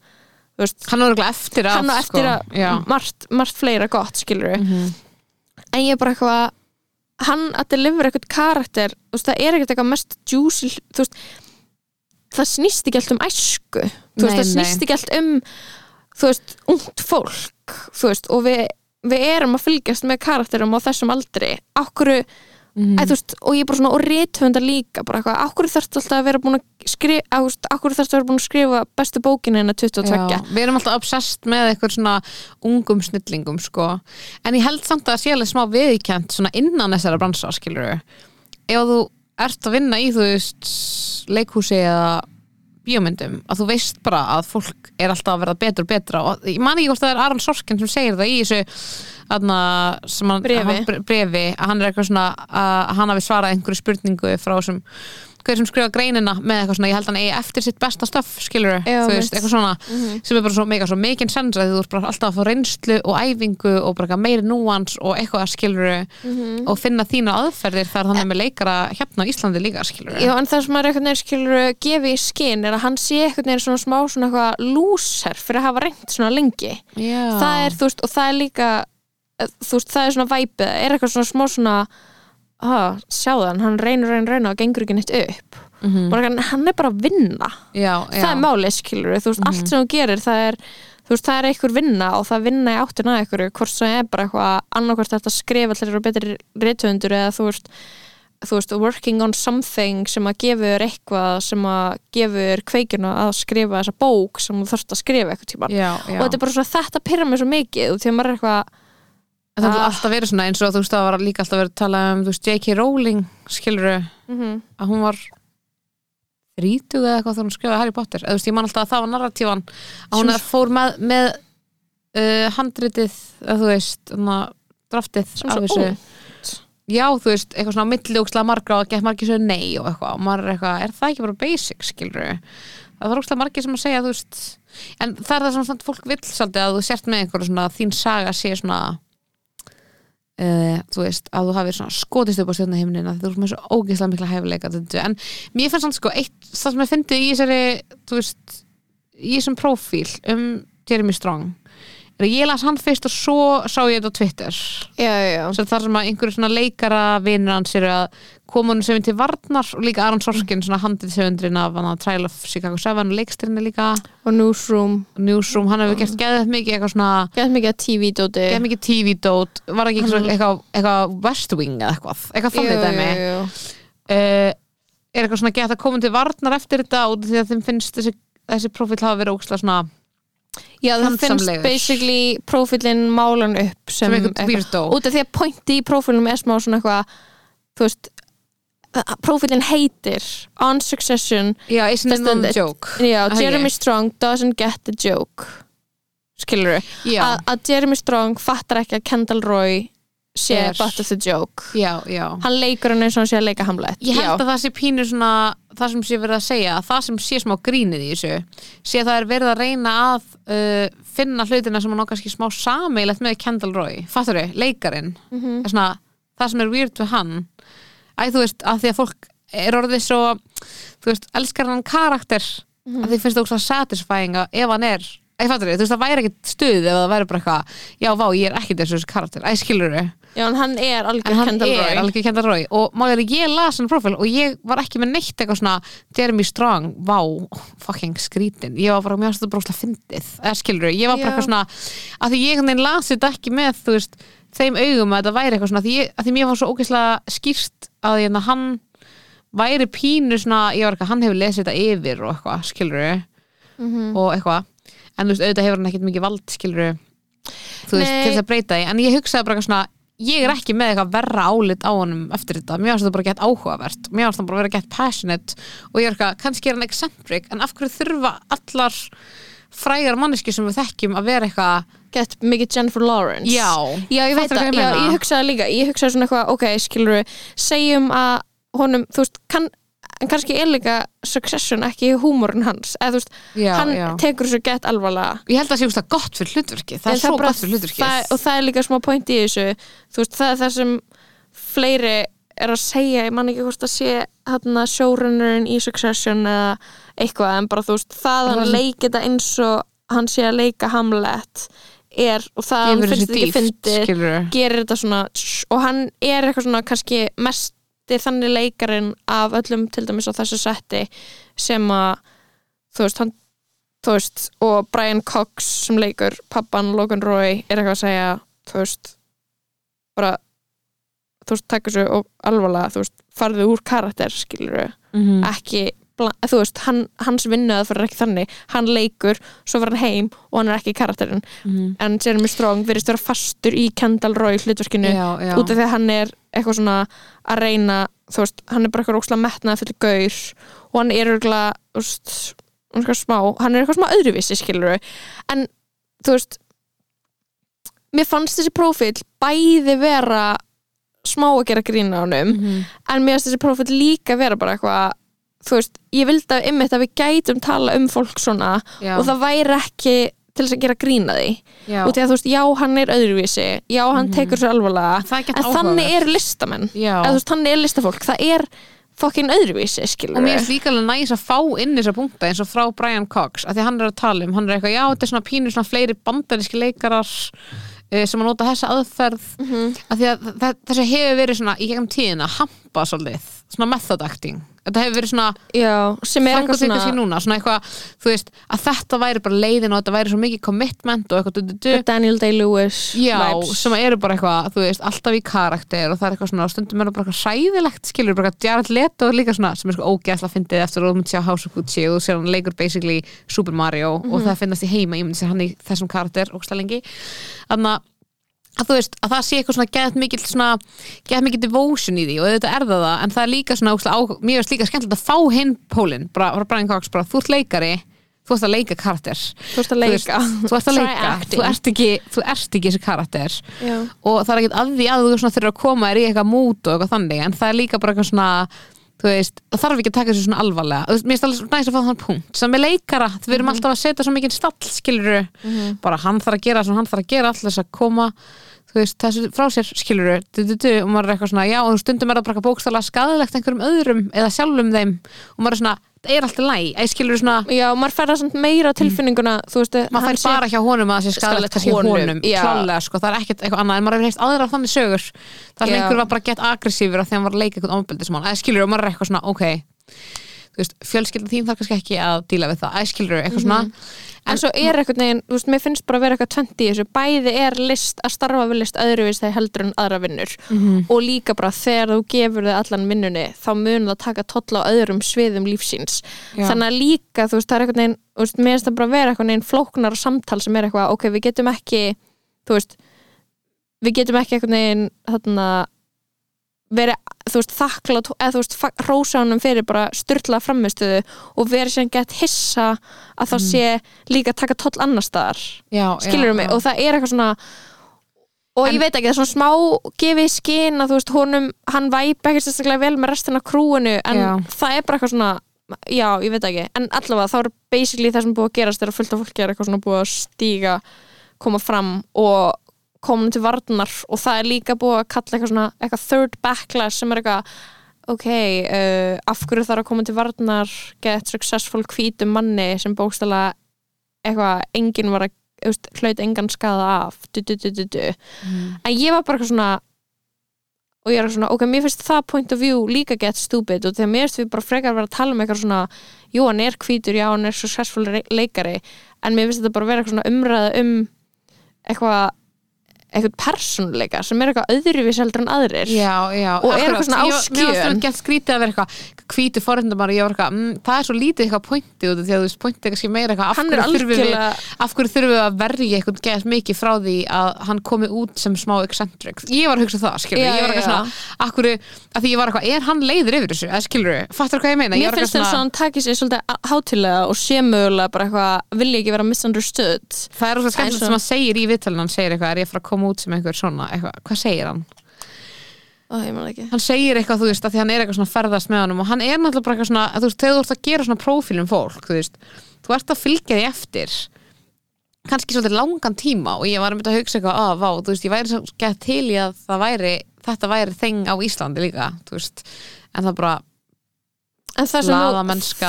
þú veist, hann er örugglega eftir að eftir sko. að margt, margt fleira gott skilur Mhm. en ég er bara eitthvað hann að delivera eitthvað karakter veist, það er ekkert eitthvað mest juicy veist, það snýst ekki allt um æsku þú veist, Nei, það snýst ekki allt um þú veist, ungt fólk og við, við erum að fylgjast með karakterum á þessum aldri. Okkur, Æ, þú veist, og ég bara svona, og rithöfundar líka bara eitthvað, akkur þarfst alltaf að vera búin að skrifa akkur þarfst að vera búin að skrifa bestu bókina en að 22 Já, við erum alltaf obsessed með eitthvað svona ungum snillingum sko. en ég held samt að það sé alveg smá viðkjönt svona innan þessara bransa skilur ef þú ert að vinna í þú veist leikhúsi eða bíómyndum að þú veist bara að fólk er alltaf að verða betur og betra og ég man ekki hvort það er Aron Sorkin sem segir það í þessu brefi að hann er eitthvað svona að hann hafi svarað einhverju spurningu frá sem hver sem skrifa greinina með eitthvað svona, ég held hann eigi eftir sitt besta stöff, skilur Já, þú veist, eitthvað svona sem er bara svo mega svo mikinn sens að þú ert bara alltaf að fá reynslu og æfingu og bara eitthvað meiri núans og eitthvað að skilur og finna þína aðferðir þar þannig með leikara hérna á Íslandi líka skilur Já, en það sem maður einhvern veginn skilur gefi í skinn er að hann sé einhvern veginn svona smá svona eitthvað lúser fyrir að hafa reynt ah, sjáðan, hann reynur, reynur, reynur og gengur ekki neitt upp. Mhm. bara, hann- er bara að vinna. Já, já. það er málið, skilur þú veist, allt sem þú gerir það er, þú veist, það er einhver vinna og það vinna í áttuna að einhverju, hvort sem er bara eitthvað annarkvort þetta skrifa allir og betri rithöfundur eða þú veist þú veist, working on something sem að gefur eitthvað sem að gefur kveikjuna að skrifa þessa bók sem þú þarfst að skrifa eitthvað tíma og þetta er bara svona, þetta pyrra mig svo mikið og því að maður er eitthvað En það er Ah. alltaf verið svona eins og þú veist það var líka alltaf verið að tala um þú veist J.K. Rowling skilur mm að hún var þrítug eða eitthvað þegar hún skrifaði Harry Potter. Eða þú veist ég man alltaf að það var narratífan að hún fór með, með uh, handritið eða þú veist draftið af þessu. já þú veist eitthvað svona milli ókslega margra og gett margir svo nei og eitthvað. Og maður er eitthvað er það ekki bara basic skilur það var ókslega margir sem að segja þú veist en það er það sem svona, fólk vill svolítið að þú sért með einhverju svona þín saga sé svona uh, þú veist, að þú hafið skotist upp á stjórnahimnina þú ert með svo ógeðslega mikla hæfileika en mér finnst svona sko eitt það sem ég fyndi í þessari þú veist, í þessum prófíl um Jeremy Strong að ég las hann fyrst og svo sá ég þetta á Twitter. Já, já, þar sem að einhverju svona leikara vinur hans eru að koma hann sem til varnar og líka Aron Sorkin svona handið sögundrin af hann að Trial of Chicago 7 og leikstrinni líka. Og Newsroom. Newsroom, hann hefur gert geðið mikið eitthvað svona gett mikið TV-dóti geðið mikið TV-dót, var ekki eitthvað, eitthvað, eitthvað West Wing eða eitthvað? Eitthvað þannig dæmi. uh, er eitthvað svona gett að koma til varnar eftir þetta og því að þeim finnst þessi, þessi profil hafa verið ógslag svona Já, það finnst basically prófílinn málan upp sem, sem eitthvað weirdo. Út af því að pointi í prófílnum er smá svona eitthvað þú veist prófílinn heitir On Succession já, isn't it not a joke? Já, Ok. Jeremy Strong doesn't get the joke. Skilur já, að Jeremy Strong fattar ekki að Kendall Roy sé Er- butt of the joke. Já, já. Hann leikur hann eins og hann sé að leika Hamlet. Ég held já, að það sé pínur svona það sem sé verið að segja, að það sem sé smá grínið í þessu, sé að það er verið að reyna að uh, finna hlutina sem hann á kannski smá sameilegt með Kendall Roy. Fattur þau, leikarin Mhm. er svona, það sem er weird við hann. Æ, þú veist, að því að fólk er orðið svo, þú veist, elskar hann karakter, Mhm. að því finnst það óslega satisfying að ef hann er Æ, fattur þau, þú veist, það væri ekkit stuð ef það væri bara eitthvað, já, vá, ég er ekkit þessu karakter, æ, skilur þau já, en hann er algjör Kendall er Roy. og maður ég las hann profil og ég var ekki með neitt eitthvað svona Jeremy Strong, vá, fucking skrítin. Ég var bara, þetta bara óslega fyndið. Eða skilur ég var bara eitthvað svona að því ég einhvern veginn las þetta ekki með veist, þeim augum að þetta væri eitthvað svona að því, ég, að því mér var svo ógeðslega skýrt að hérna, hann væri pínu svona, ég var eitthvað, hann hefur lesið þetta yfir og eitthvað, skilur Mhm. og eitthvað. En þú veist, auðvitað hefur hann ekkert mikið vald skilur þú veist, til þess að breyta því. En ég hugsaði bara eitthvað svona ég er ekki með eitthvað verra álit á honum eftir þetta, mér finnst þetta bara gett áhugavert. Mér finnst það bara vera gett passionate. Og ég er eitthvað, kannski er hann eccentric en af hverju þurfa allar frægar manneski sem við þekkjum að vera eitthvað get mikið Jennifer Lawrence. Já, Já, ég veit það, ég ég hugsaði líka ég hugsaði svona eitthvað, ok, skilur segjum að honum, þú veist kann, en kannski er líka Succession ekki húmorinn hans, eða þú veist já, hann já. tekur þessu gett alvarlega. Ég held að það sé gott fyrir hlutverki það er svo gott fyrir hlutverki það, og það er líka smá point í þessu. Veist, það er það sem fleiri er að segja, ég man ekki hvort að sé hann showrunnerin í Succession eða eitthvað, en bara þú veist það að Það hann sem- leiki þetta eins og hann sé að leika Hamlet er, og það að hann finnst þetta ekki skilur gerir þetta svona og hann er eitthvað svona kannski mesti þannig leikarinn af öllum til dæmis á þessu setti sem að þú veist, hann, þú veist og Brian Cox sem leikur pappan Logan Roy er eitthvað að segja þú veist bara þú veist, taka þessu alvarlega, þú veist, farðu úr karakter skilur Mhm. ekki bla- þú veist, hann, hans vinnu að fyrir ekki þannig hann leikur, svo var hann heim og hann er ekki karakterinn, Mhm. en Jeremy Strong virðist vera fastur í Kendall Roy hlutverkinu já, já. út af því að hann er eitthvað svona að reyna, þú veist, hann er bara eitthvað rókslega metnaði fyrir gaur og hann er örgulega, þú veist hann eitthvað smá, hann er eitthvað smá öðruvísi skilur en þú veist mér fannst þessi prófíl bæði vera smá að gera grína á honum Mhm. en mér finnst þessi prófíl líka vera bara eitthvað þú veist, ég vildi að ymmit að við gætum tala um fólk svona já, og það væri ekki til þess að gera grína því. Já. og því að þú veist, já hann er öðruvísi já hann Mhm. tekur sér alvarlega það er en þannig eru listamenn. Eða veist, þannig er listafólk, það er fokkin öðruvísi, skilur og mér finnst líka alveg næs að fá inn þessa punkta eins og frá Brian Cox, af því að hann er að tala um hann er eitthvað, já, þetta er svona pínur svona fleiri bandaríski leikarar uh, sem að nota þessa aðferð. Mm -hmm. því að þe- þessi hefur verið svona í gegnum tíðina hampa svolítið, svona method acting þetta hefur verið svona er til svona kannski núna, svona eitthvað þú veist, að þetta væri bara leiðin og þetta væri svo mikið commitment og eitthvað du, du, du, Daniel Day-Lewis sem eru bara eitthvað, þú veist, alltaf í karakter og það er eitthvað svona, og stundum er það bara eitthvað sæðilegt skilur, bara eitthvað Jared Leto er líka svona sem er sko ógeðslega fyndið eftir að þú myndi sjá House of Gucci og þú sér hann leikur basically Super Mario og Mhm. það finnast í heima, ég myndi sér hann í þessum karakter ógeðslega lengi. Þannig að að þú veist, að það sé eitthvað svona geðt mikil svona, geðt mikil devotion í því og þetta er það það, en það er líka svona á, mér veist líka skemmtilegt að fá hinn pólinn bara, bara Brian Cox, bara þú ert leikari þú ert að leika karakter. Þú ert að leika. þú ert að leika, þú ert, ekki, þú ert ekki þessi karakter. Já. og það er ekkert að því að þú svona þurfa að koma þér í eitthvað mút og eitthvað þannig en það er líka bara eitthvað svona þú veist, það þarf ekki að taka þessu svona alvarlega. Þú veist, mér finnst alveg næst að fá þann punkt. Sem með leikara, við erum alltaf að setja svo mikið stall skiluru, bara hann þarf að gera sem hann þarf að gera, alltaf þess að koma þú veist, þessu frá sér du, og maður er eitthvað svona, já, og stundum er það bara bókstala skadilegt einhverjum öðrum eða sjálfum þeim. Og maður er svona, það er alltaf læg eða skiluru svona, já, maður fær það samt meira á tilfinninguna þú veist, maður hann fær bara hjá honum að það sé skadilegt kannski honum, klálega sko, það er ekkert eitthvað annað en maður hefur heist aðra þannig sögur. Það sem einhver var bara gett aggressífur af því að hann var að leika eitthvað fjölskylda þín þarf kannski ekki að díla við það, eða skilur eitthvað svona. En svo er eitthvað neginn, þú veist, mér finnst bara að vera eitthvað 20 í þessu, bæði er list að starfa við list öðruvís þegar heldur en aðra vinnur. Mhm. og líka bara þegar þú gefur þið allan vinnunni þá mun það taka tolla á öðrum sviðum lífsíns Já. þannig að líka, þú veist, það er eitthvað neginn mér finnst það bara að vera eitthvað neginn flóknar samtal sem er eitthvað, ok, við getum ekki þú veist við getum ekki eitthvað neginn þarna verið, þú veist, þakklátt eða þú veist, honum fyrir bara styrla framistuðu og verið sem gett hissa að það sé líka taka toll annar staðar. Já, skilur mig, og það er eitthvað svona og En- ég veit ekki, það er svona smá gefið skinn að þú veist, honum hann væpa ekki sérstaklega vel með restina krúinu en Já. það er bara eitthvað svona já, ég veit ekki, en allavega þá er basically það sem búið að gerast er að fullt af fólki er eitthvað svona búið að stíga koma fram og koma til varnar og það er líka búið að kalla eitthvað svona eitthvað third backlash sem er eitthvað ok, uh, af hverju þarf að koma til varnar get successful hvítum manni sem bókstala eitthvað, enginn var að veist, hlaut engan skaða af du, du, du, du, du. Mhm. en ég var bara eitthvað svona og ég er svona, ok, mér finnst það point of view líka get stupid og þegar mér finnst við bara frekar vera að tala um eitthvað svona jú, hann er hvítur, já, hann er successful leikari, en mér finnst þetta bara vera eitthvað svona umræða um eitthvað eitthvað persónuleika sem er eitthvað öðruvís heldur en aðrir. Já, já, Og er eitthvað svona á Ég var- Mér var gett skrítið að vera eitthvað hvítu forhendamar og ég var eitthvað, mm, það er svo lítið eitthvað pointið út af því að þú veist, pointið er kannski meira eitthvað af er hverju þurfum við algjörlega af hverju þurfum við að verja eitthvað geðast mikið frá því að hann komi út sem smá eccentric, ég var að hugsa það skilur, Já, ég var eitthvað svona, af hverju að því ég var eitthvað, er hann leiður yfir þessu, skilur fattar hvað ég hann hann hann koma út sem einhver svona eitthvað, hvað segir hann? Ó, ég man ekki hann segir eitthvað, þú veist, að því hann er eitthvað svona ferðast með honum og hann er náttúrulega bara eitthvað svona þú veist, þegar þú ert að gera svona prófílum fólk þú veist, þú ert að fylgja því eftir kannski svolítið langan tíma og ég var að mynda að hugsa eitthvað, að vá, þú veist, ég væri svo gett til í að það væri, þetta væri þeng á Íslandi líka, þú veist en það bara En það sem þú-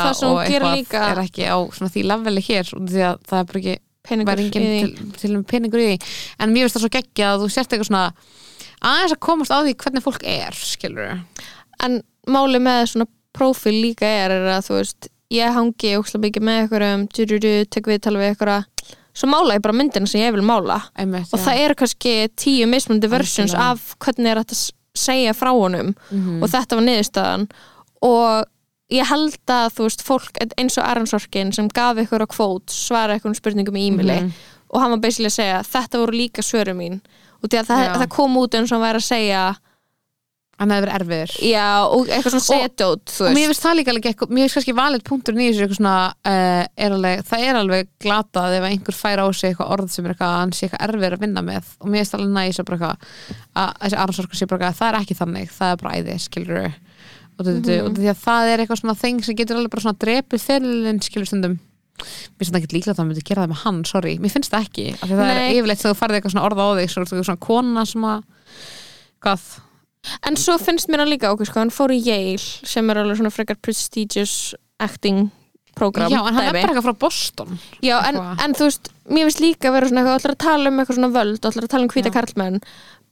það sem og hún gerir líka er ekki á svona því leveli hér því að það er bara ekki peningur í því. til, til um peningur í því. En mér finnst það svo geggja að þú sért eitthvað svona aðeins að komast á því hvernig fólk er skilur En máli með svona prófíl líka er, er að þú veist ég hangi ókslega mikið með einhverjum djúdjúdjú, tek við tala við einhverja. Svo mála ég bara myndina sem ég vil mála. Einmitt, og það eru kannski tíu mismunandi versions Algjörlega. af hvernig er þetta segja frá honum. Mhm. og þetta var niðurstaðan. Og ég held að þú veist, fólk eins og Aron Sorkin sem gaf ykkur á kvót svara ykkur spurningum í e-maili Mhm. og hann var basically að segja þetta voru líka svöru mín. Og það, það kom út eins og hann væri að segja hann hefði verið erfiður. Já, og eitthvað svona dót þú og mér finnst það líka alveg eitthvað, mér finnst kannski valið punktur þessu eitthvað svona uh, er alveg, það er alveg glatað ef einhver fær á sig eitthvað orð sem er eitthvað að hann sé eitthvað erfið að vinna með. Og mér finnst alveg næs að bara eitthvað að þessi Arnsorkur sé bara eitthvað, það er ekki þannig það er bara æði, skilur og, mm -hmm. og því að það er eitthvað svona þeng sem getur alveg bara svona drepið fyrirlin skilur stundum mér finnst það ekki líklega að það myndi gera það með hann, sorry mér finnst það ekki, af því það Nei. er yfirleitt þegar þú farið eitthvað svona orða á þig, svo það svona kona sem að hvað, en svo finnst mér hann líka okkur sko, hann fór í Yale sem er alveg svona frekar prestigious acting program já, en hann er bara eitthvað frá Boston Já, en, en þú veist, mér finnst líka að vera svona eitthvað, allar að tala um eitthvað svona völd allar að tala um hvíta Já. karlmenn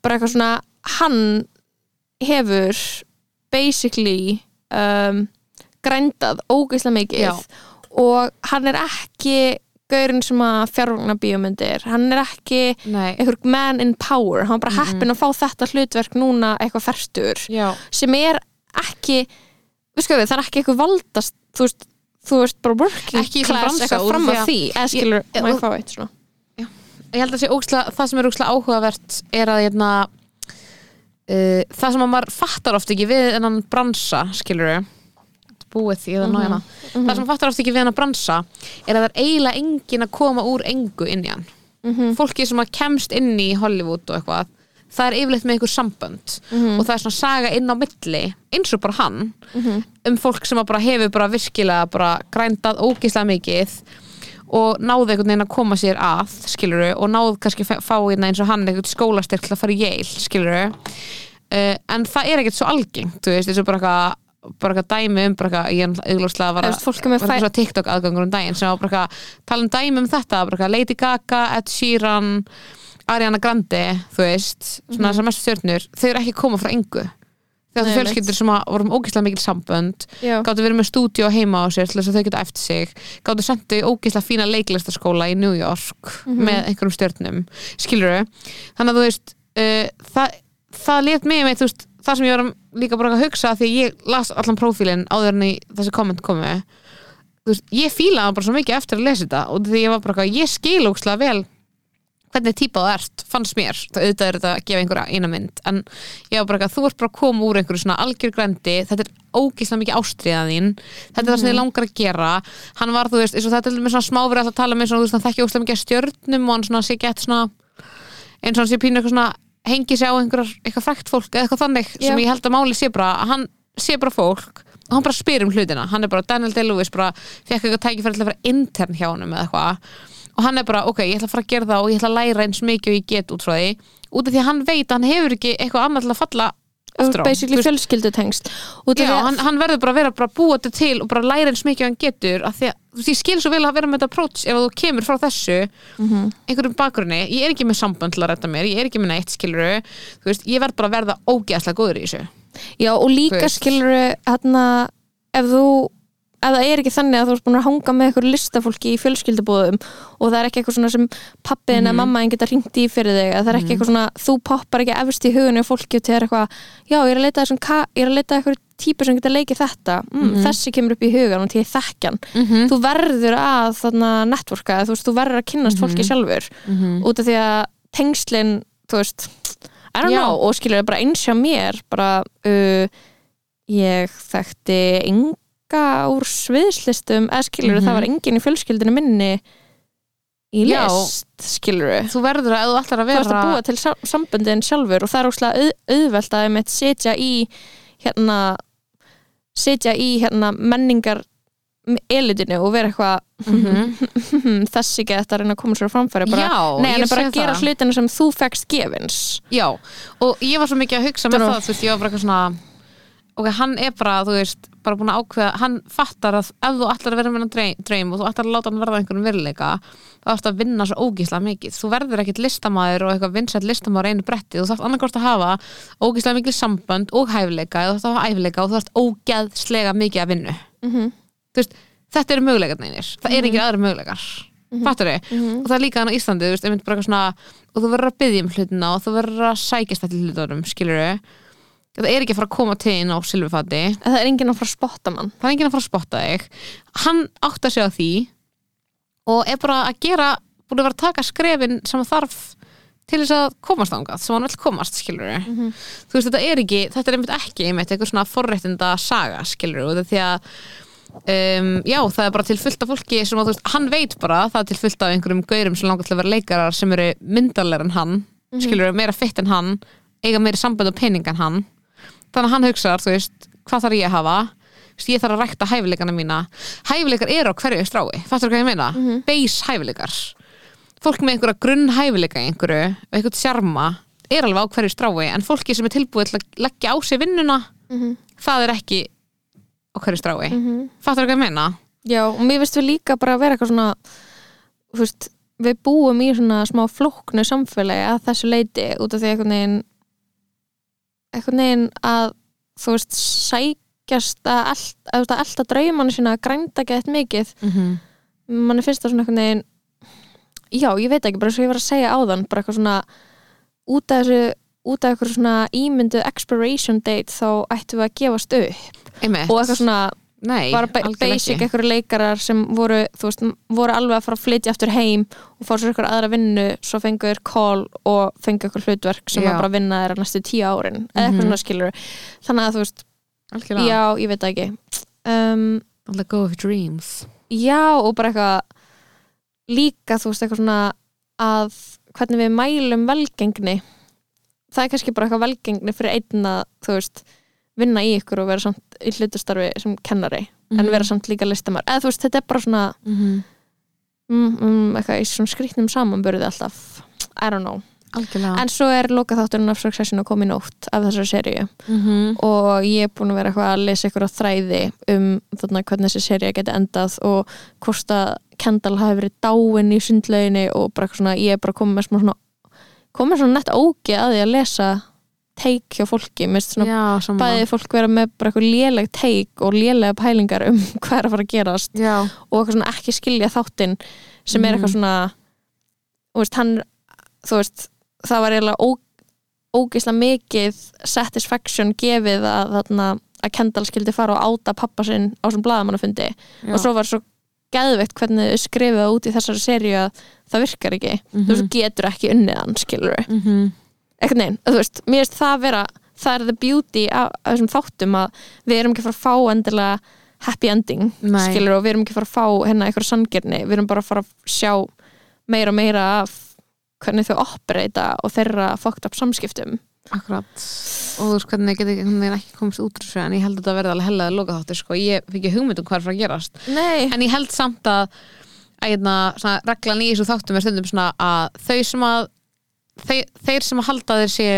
bara eitthvað svona, hann hefur basically um, grændað ógeðslega mikið. Já. og hann er ekki gaurinn sem að fjárvagna bíómyndir. Hann er ekki Nei, einhver man in power. Hann var bara Mhm. heppinn að fá þetta hlutverk núna eitthvað ferstur já. Sem er ekki við það er ekki eitthvað valdast þú veist, þú veist bara working Ekki class eitthvað fram að að- því. Eða skilur, Ég- má ég og- fá eitt svona? Ég held að sé óksla, það sem er ókslega áhugavert er að hérna, uh, það sem að maður fattar oft ekki við enn bransa, skilur búið því eða nájana það sem maður fattar oft ekki við hennar bransa er að það er eiginlega engin að koma úr engu inn í hann. Fólki sem að kemst inn í Hollywood og eitthvað það er yfirleitt með einhver sambönd. Og það er svona saga inn á milli eins og bara hann um fólk sem að bara hefur bara virkilega bara grændað ógeðslega mikið og náði einhvern veginn að koma sér að skiluru og náði kannski að fá hérna eins og hann einhvern skólastyrk til að fara í Yale skiluru uh, en það er ekkert svo algengt þú veist, eins og bara eitthvað bara eitthvað dæmi um bara eitthvað, ég er Þú að er var fæ- eitthvað svona TikTok aðgangur um daginn sem var bara eitthvað, tala um dæmi um þetta bara eitthvað, Lady Gaga, Ed Sheeran Ariana Grande, þú veist svona þessar mestu stjörnur, þau eru ekki koma frá engu þegar þú fjölskyldur sem að vorum ógeðslega mikil sambönd gáttu verið með stúdíu heima á sér til þess að þau geta eftir sig gáttu sendu í ógeðslega fína leiklistaskóla í New York með einhverjum stjörnum skilur þannig að þú veist uh, það, það létt mig með veist, það sem ég var líka bara að hugsa því að ég las allan prófílinn áður en þessi komment komu þú veist, ég fílaði bara svo mikið eftir að lesa þetta og því ég var bara, eitthvað, ég skil ógeðslega vel hvernig típa þú ert, fannst mér. Það auðvitað er þetta að gefa einhverja eina mynd. En ég var bara ekki að þú ert bara að koma úr einhverju svona algjör grendi, þetta er ógeðslega mikið ástriðað þín, þetta er það sem þið langar að gera. Hann var, þú veist, þetta er með svona smáverið að tala með svona, þú veist, hann þekki ógeðslega mikið stjörnum og hann svona sé gett svona eins og hann sé pínu eitthvað svona hengi sig á einhverjar, eitthvað frækt fólk eða eitthvað þannig sem Já. ég held að máli sé bara hann og hann bara spyr um hlutina. Hann er bara, Daniel Day-Lewis bara fekk eitthvað tækifæri til að vera intern hjá honum eða eitthvað og hann er bara, ok, ég ætla að fara að gera það og ég ætla að læra eins mikið og ég get út frá því. Út af því að hann veit að hann hefur ekki eitthvað annað til að falla aftur á. basically Þú veist, fjölskyldutengst. Já, því hann, hann verður bara að vera bara búa þetta til og bara læra eins mikið og hann getur af því að ég skil svo vel að vera með þetta approach ef þú kemur frá þessu Mhm. einhverjum bakgrunni, ég er ekki með sambönd til að redda mér, ég er ekki með neitt, skiluru ég verð bara að verða ógeðslega góður í þessu. Já, og líka Þú veist. skilur hérna, ef þú ef það er ekki þannig að þú ert búin að hanga með eitthvað listafólki í fjölskyldubúðum og það er ekki eitthvað svona sem pappiðin Mhm. eða mammaðin geta ringt í fyrir þig að það er ekki eitthvað svona, þú poppar ekki efst í hugunni og fólki til er eitthvað, já, ég er að leita ég er að leita eitthvað típur sem geta leikið þetta mm, Mhm. þessi kemur upp í hugan og til þekkjan -hmm. þú verður að þarna networka, þú þú verður að kynnast fólki sjálfur Mhm. út af því að tengslin, þú veist I don't Já. know, og skilur bara eins enga úr sviðslistum eða skilur Mhm. það var engin í fjölskyldinu minni í Já. list skilur þú verður að, þú ætlar að þú ert að vera búa til sam- samböndin sjálfur og það er óslega auð, auðvelt að einmitt setja í hérna setja í hérna menningar elitinu og vera eitthvað Mhm. þessi gett að reyna að koma sér framfæri bara, Já, nei, er bara að gera það. hlutina sem þú fegst gefins Já, og ég var svo mikið að hugsa með það, þú veist, ég var bara eitthvað svona ok, hann er bara, þú veist, bara búin að ákveða hann fattar að ef þú ætlar að vera með hann dreym, og þú ætlar að láta hann verða einhverjum veruleika þá ætlar að vinna svo ógíslega mikið. Þú verður ekkit listamaður og eitthvað vinsætt listamaður á einu bretti, þú þarf annarkort að hafa ógíslega mikið sambönd og hæfileika eða þú þarf að hafa hæfileika og þú þarf ógeðslega mikið að vinnu mm -hmm. veist, þetta eru möguleikarnir það er ekki aðra möguleikar. Fattur þau? og það er líka hann á Íslandi veist, svona, og þú verður að byggja um hlutina og þú verður að sækjast þetta hlutunum skilur það er ekki að fara að koma til inn á silfurfati. Það er enginn að fara að spotta mann. Það er enginn að fara að spotta þig. Hann átt að segja því og er bara að gera búin að vera að taka skrefin sem þarf til þess að komast ángað sem hann vil komast, skilur Mhm. þú veist, þetta er ekki, þetta er einmitt ekki einmitt eitthvað svona forréttinda saga, skilur og því að um, já, það er bara til fullt af fólki sem að, veist, hann veit bara, það er til fullt af einhverjum gaurum sem langar til að vera leikarar sem eru myndarlegar en hann, Mhm. skilur meira fitt en hann, eiga meira sambönd og pening en hann, þannig að hann hugsar þú veist, hvað þarf ég að hafa Þú ég þarf að rækta hæfileikana mína hæfileikar eru á hverju strái, fattur hvað ég meina Mhm. base hæfileikar fólk með einhverja grunn hæfileika einhverju og einhvern sjarma er alveg á hverju strái en fólki sem er tilbúið til að leggja á sig vinnuna Mhm. það er ekki á hverju strái mm -hmm. fattur hvað ég meina Já, og mér finnst við líka bara að vera eitthvað svona þú veist, við búum í svona smá flóknu samfélagi að þessu leiti út af því einhvern veginn einhvern veginn að þú veist, sækjast að að elta draumannu sína að grænda gett mikið. Mm -hmm. manni finnst það svona einhvern veginn já, ég veit ekki, bara eins og ég var að segja áðan bara eitthvað svona út af þessu út af eitthvað svona ímyndu expiration date þá ættum við að gefast upp. Og eitthvað svona Nei, bara basic einhverju leikarar sem voru, veist, voru alveg að fara að flytja aftur heim og fá sér einhverja aðra vinnu svo fengu þér call og fengu einhver hlutverk sem Já. að bara vinna þeirra næstu tíu árin eða eitthvað Mhm. svona skilur þannig að þú veist, algjörlega, já, ég veit ekki. Um, let go of dreams. já og bara eitthvað líka, þú veist, eitthvað svona að hvernig við mælum velgengni. Það er kannski bara eitthvað velgengni fyrir einn að, þú veist vinna í ykkur og vera samt í hlutastarfi sem kennari, Mhm. en vera samt líka listamar eða þú veist, þetta er bara svona mm -hmm. mm, mm, eitthvað í svona skrýtnum samanbörði alltaf I don't know, algjörlega en svo er lokaþátturinn af Succession að koma í nótt af þessari seríu mm -hmm. og ég er búin að vera eitthvað að lesa ykkur á þræði um þarna hvernig þessi seríu geti endað og hvort að Kendall hafi verið dáin í sundlauginni og bara svona, ég er bara komið með svona komið svona nett ógi að því að lesa teik hjá fólki, svona já, bæði fólk vera með bara eitthvað léleg teik og lélega pælingar um hvað er að fara að gerast já, og eitthvað svona ekki skilja þáttinn sem er Mhm. eitthvað svona þú veist, hann þú veist, það var eiginlega ó, ógeislega mikið satisfaction gefið að þarna að Kendall skildi fara og áta pappa sinn á sem blaðamannafundi já. og svo var svo geðveikt hvernig þau skrifuðu það út í þessari seríu að það virkar ekki Mhm. þú veist, getur ekki unnið hann, skilur mm -hmm. Eitthvað neinn, þú veist, mér finnst það vera það er the beauty af, af þessum þáttum að við erum ekki að fara að fá endilega happy ending, Nei. skilur og við erum ekki að fara að fá hérna eitthvað sangirni við erum bara að fara að sjá meira og meira af hvernig þau operata og þeirra fucked up samskiptum. Akkurat. Og þú veist hvernig geti hvernig ekki komist út úr þessu en ég held að þetta verði alveg hellaði loka þáttur sko. ég fikk ekki hugmynd um hvað er frá að gerast. Nei, en ég held samt að að hérna, svona, reglan í þessu þáttum er stundum svona að þau sem að þeir, þeir sem að halda þeir sé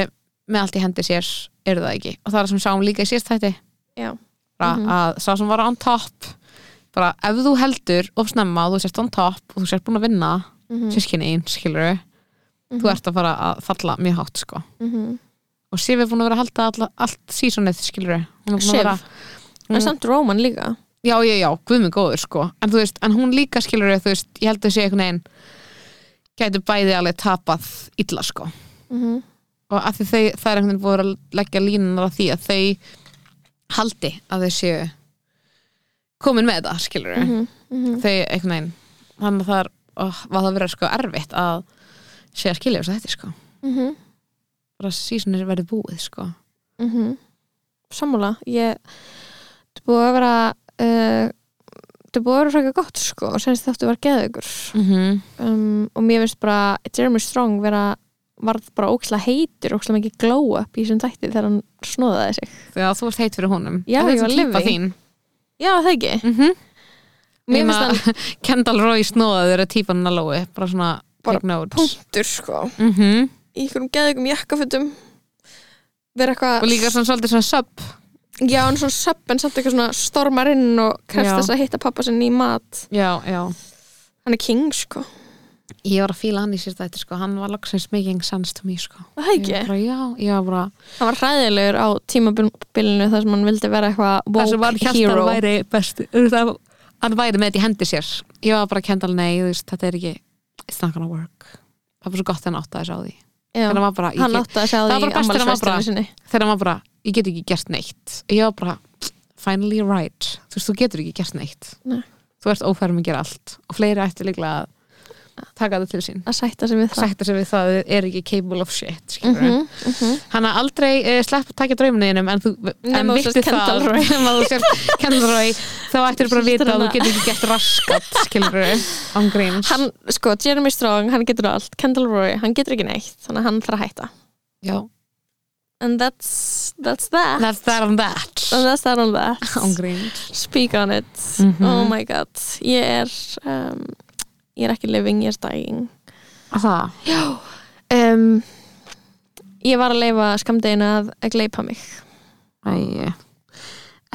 með allt í hendi sér eru það ekki. Og það er sem sáum líka í síðast þætti. Bara Mhm. að sá sem var on top bara ef þú heldur of snemma og þú sért on top og þú sért búin að vinna mm sískinni einn, skilur þú ert að fara að falla mjög hátt sko. -hmm. og Sif er búin að vera að halda alla, allt sísonið, skilur Sif? en samt Roman líka. Já, já, já, guð mig góður sko. En veist, en hún líka skilur þú veist, ég held að sé einhvern veginn gætu bæði alveg tapað illa sko. Mm og að því þau, það er einhvern veginn búin að leggja línunar á því að þau haldi að þau séu komin með þetta, skilur -hmm. þau einhvern veginn þannig að það er, ó, var það verið sko erfitt að að skilja þess að þetta sko. Mm bara sísonir verið búið sko. -hmm. Sammála. Ég búið að vera uh, þetta er búið að vera frækja gott sko og senst þáttu var geðugur mm -hmm. um, og mér finnst bara Jeremy Strong vera varð bara ókslega heitur, ókslega mikið glow up í þessum þætti þegar hann snóðaði sig. Þegar þú varst heit fyrir honum. Já, ég var living. Já, það ekki? Mm -hmm. Mér finnst hann Kendall Roy snóðaður að típan að lói bara svona Bara punktur sko. Mm -hmm. í einhverjum geðugum jakkafutum vera eitthvað og líka svona svolítið svona sub Já, hann er svona söpp en samt eitthvað svona stormar inn og krefst Já. þess að hitta pappa sinn í mat. Já, já. Hann er king sko. Ég var að fíla hann í sér þetta sko. Hann var loksins making sense to me sko. Það Ég ekki? Var bara, já, ég var bara Hann var hræðilegur á tímabilinu þar sem hann vildi vera eitthvað það sem var woke Hjaltar hero. væri best það, hann væri með þetta í hendi sér. Ég var bara Kendall, nei, þú veist, þetta er ekki it's not gonna work. Það var svo gott þegar hann átti að þessu á því. Já, þegar hann var bara, hann sjá það var bara best þegar hann var bara- þegar hann var bara ég get ekki gert neitt. Ég var bara, finally right. Þú veist, þú getur ekki gert neitt. Nei. þú ert ófærum að gera allt. Og fleiri ættu líklega að taka það til sín. Að sætta sig við það. Sætta sig við það er ekki capable of shit mm Mhm, mhm. hann að aldrei uh, slepp að taka drauminniðinum en þú en Kendall Roy. Þá ættir bara að vita að þú getur ekki gert raskat skilur hann, sko, Jeremy Strong, hann getur allt. Kendall Roy, hann getur ekki neitt þannig að hann þarf að hætta. Já, and that's, that's that. That's that on that. And that's that on that. Speak on it. Mhm. oh my god, ég er um, ég er ekki living, ég er dying. Það, um, ég var að leifa skamdegina að, að gleipa mig. Æ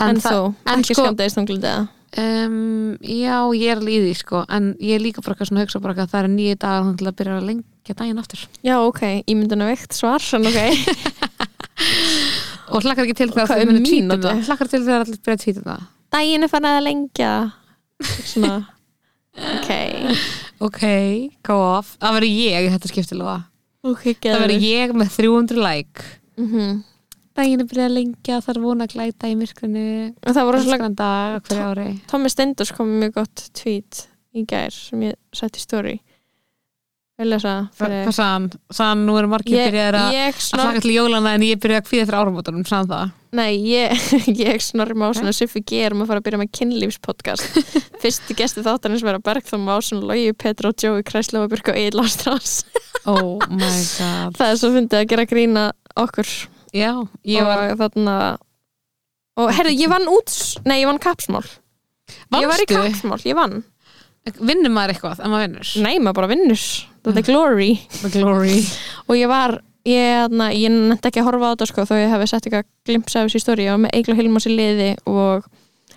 en, en, en ekki sko- skamdegist hún glitið Um, já, ég er því sko en ég er líka bara eitthvað svona að hugsa bara að það er nýju dagar hann til að byrja að lengja daginn aftur. Já ok, ímynduna veikt svar en ok, og hlakkar ekki til þegar Hvað þau er mínútu? það. Hlakkar til þegar allir byrja að tvíta það. Daginn er fann að lengja. Svona ok, ok, go off. Það verður ég í þetta skiptilega ok, það verður ég með 300 like. Mm -hmm. daginn er byrjað að lengja, það er vona að glæta í myrkrinu. Og það voru ári. Tommi Steindors kom mjög gott tweet í gær sem ég sett í story vil lesa fyrir hvað sagðan, sagðan nú eru margir ég, byrjaðir að snor hlaka til jólana en ég byrjaði að kvíða fyrir áramótunum. Sagðan það? Nei, ég, ég snorri Másun og Siffi G erum að fara að byrja með kynlífspodcast. Fyrsti gesti þáttarins vera Bergþór Másun, Logi Petr og Jói Kræsla og Björk og Egil Ástrás oh my god. Það er svo fyndið að gera grína okkur. Já, ég var og þarna og herri, ég vann út nei, ég vann kapsmál ég var í Vannstu? kapsmál, ég vann. Vinnur maður eitthvað nei, maður bara vinnur, þetta er glory. The glory. Og ég var ég, na, ég nefndi ekki að horfa á þetta sko, þó ég hefði sett eitthvað glimpsa af þessi stóri ég var með Eigla Hilmars í liði og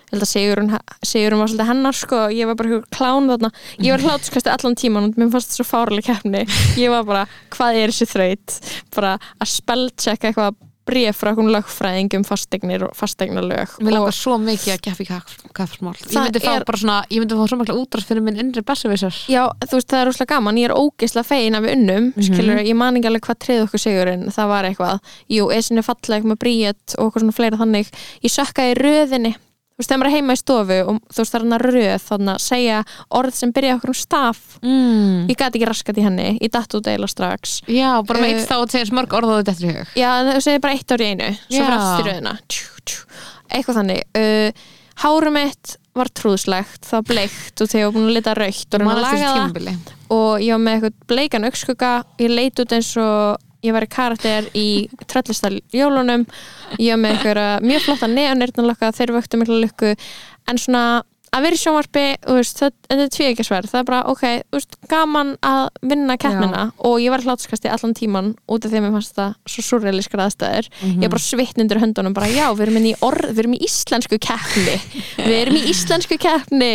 Sigurinn, Sigurinn var svolítið hennar sko, ég var bara eitthvað klán þarna. Ég var hlátuskasti allan tíman og mér fannst þetta svo fárlega keppni. Ég var bara, hvað er þessi þraut? Bara að spellchecka eitthvað bréf frá einhvern lögfræðingum fasteignir og fasteignalög Mér langar svo mikið að keppa í kaffsmál Ég myndi fá er- bara svona Ég myndi fá svo mikla útrast fyrir minn innri besservisar Já, þú veist, það er úslega gaman, ég er ógeislega fegin við unnum, Mhm. skilur, ég man ekki alveg hvað treð okkur sigurinn, það var eitthvað. Jú, esin er falleg með bríet og okkur svona fleira þannig, ég sökkaði í röðinni þú veist, þegar maður er heima í stofu og þú veist, það er hann að röð, þannig að segja orð sem byrja okkur um staf, mm. ég gæti ekki raskat í henni ég datt út eila strax. Já, bara með Eh, eitt þá og segja smörg orð og þetta í hug. Já, þú segir bara eitt ár í einu svo fyrir aftur tjú. eitthvað þannig. Uh, hárum mitt var trúðslegt, það bleikt og þegar ég var búin að lita raukt og tímabili og ég var með eitthvað bleikan augskugga ég leit út eins og ég var í karakter í tröllistal jólunum. Ég var með eitthvað mjög flotta neonirnalokka þeir vöktu mikla lukku. En svona að vera í sjónvarpi veist, það, þetta er tvíekjarsverð það er bara ok, veist, gaman að vinna keppnina. Og ég var hlátskasti allan tíman út af því að mér fannst það svo surrealískar aðstæður. Ég er bara svitt undir höndunum bara já, við erum í orð, við erum í íslensku keppni. Við erum í íslensku keppni.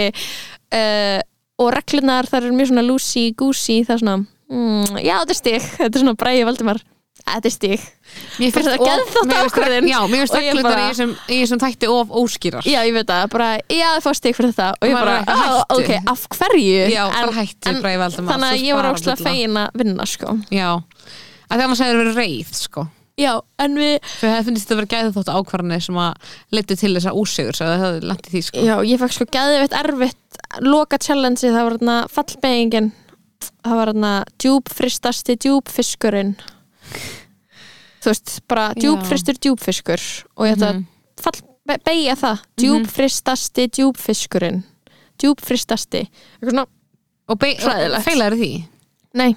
Uh, og reglunar það eru mjög svona loosey-goosey það er svona, mm, já þetta er stig. Þetta er svona bræði Valdimar. Þetta er stig. Mér Bara þetta finnst ákvörðun. reg- Já, mér finnst bara- í þessum- í þessum þætti of óskýrar. Já ég veit það, bara já það fá stig fyrir þetta. Og ég bara, ekki "Á, hættu." ok, af hverju? Já, En- bara hættu en- Valdimar. þannig að ég var bara óslega fegin að vinna sko. Já, að því annars hefur verið reið sko. Já, en við, Þau hefði finnst þetta að vera gæði þótt ákvarðanir sem að leittu til þess að úsigur það hefði í því sko. Já, ég fekk sko gæðið erfitt loka challenge það var þarna fallbeigingin það var þarna djúpfristasti djúpfiskurinn. Þú veist, bara Já. djúpfristur djúpfiskur og ég ætla að Mhm. fall, be- beigja það. Djúpfristasti djúpfiskurinn. Djúpfristasti eitthvað svona, Og feilaður því? Nei.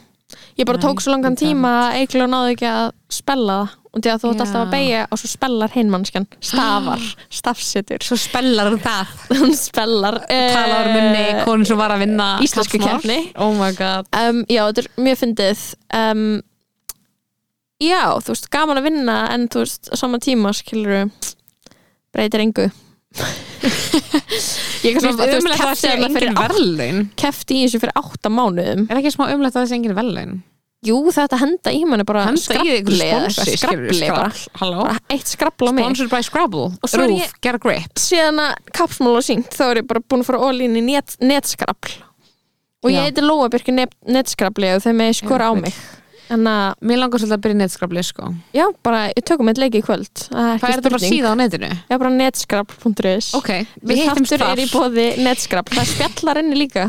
Ég bara Nei, tók svo langan tíma að Eiklu náði ekki að spella það og því að þú Já. alltaf að beigja og svo spellar hinn mannskjan stafar, stafsitur Svo spellar hún það. Hún spellar Talar munni, konun sem var að vinna íslensku keppni. Oh my god. Um, já, þetta er mjög fyndið. Um, já, þú veist, gaman að vinna en þú veist, á sama tíma skilur breytir engu. Ég svona, finnst þú veist, kefti kefti í þessu fyrir átta mánuðum. Er ekki smá umlega það sé engin verðlaun jú, þetta henda í manni bara eitthvað, skrafli bara, bara eitt skrafla á mig. Sponsored by Scrabble. Og svo er Rúf, ég- get a grip. síðan að kapsmál og sínt þá er ég bara búin að fara all-in í net, netskrafl og ég heiti Lóa Björki net, netskrafli og þeim með skora á mig. En að, Mér langar svolítið að byrja netskrafli sko. Já, bara, ég tökum eitt leik í kvöld. Það er er þetta bara spurning. síða á netinu? já, bara netskrap.is Ok, við hittum þáttur er í bóði netskrap það er spjallar inni líka.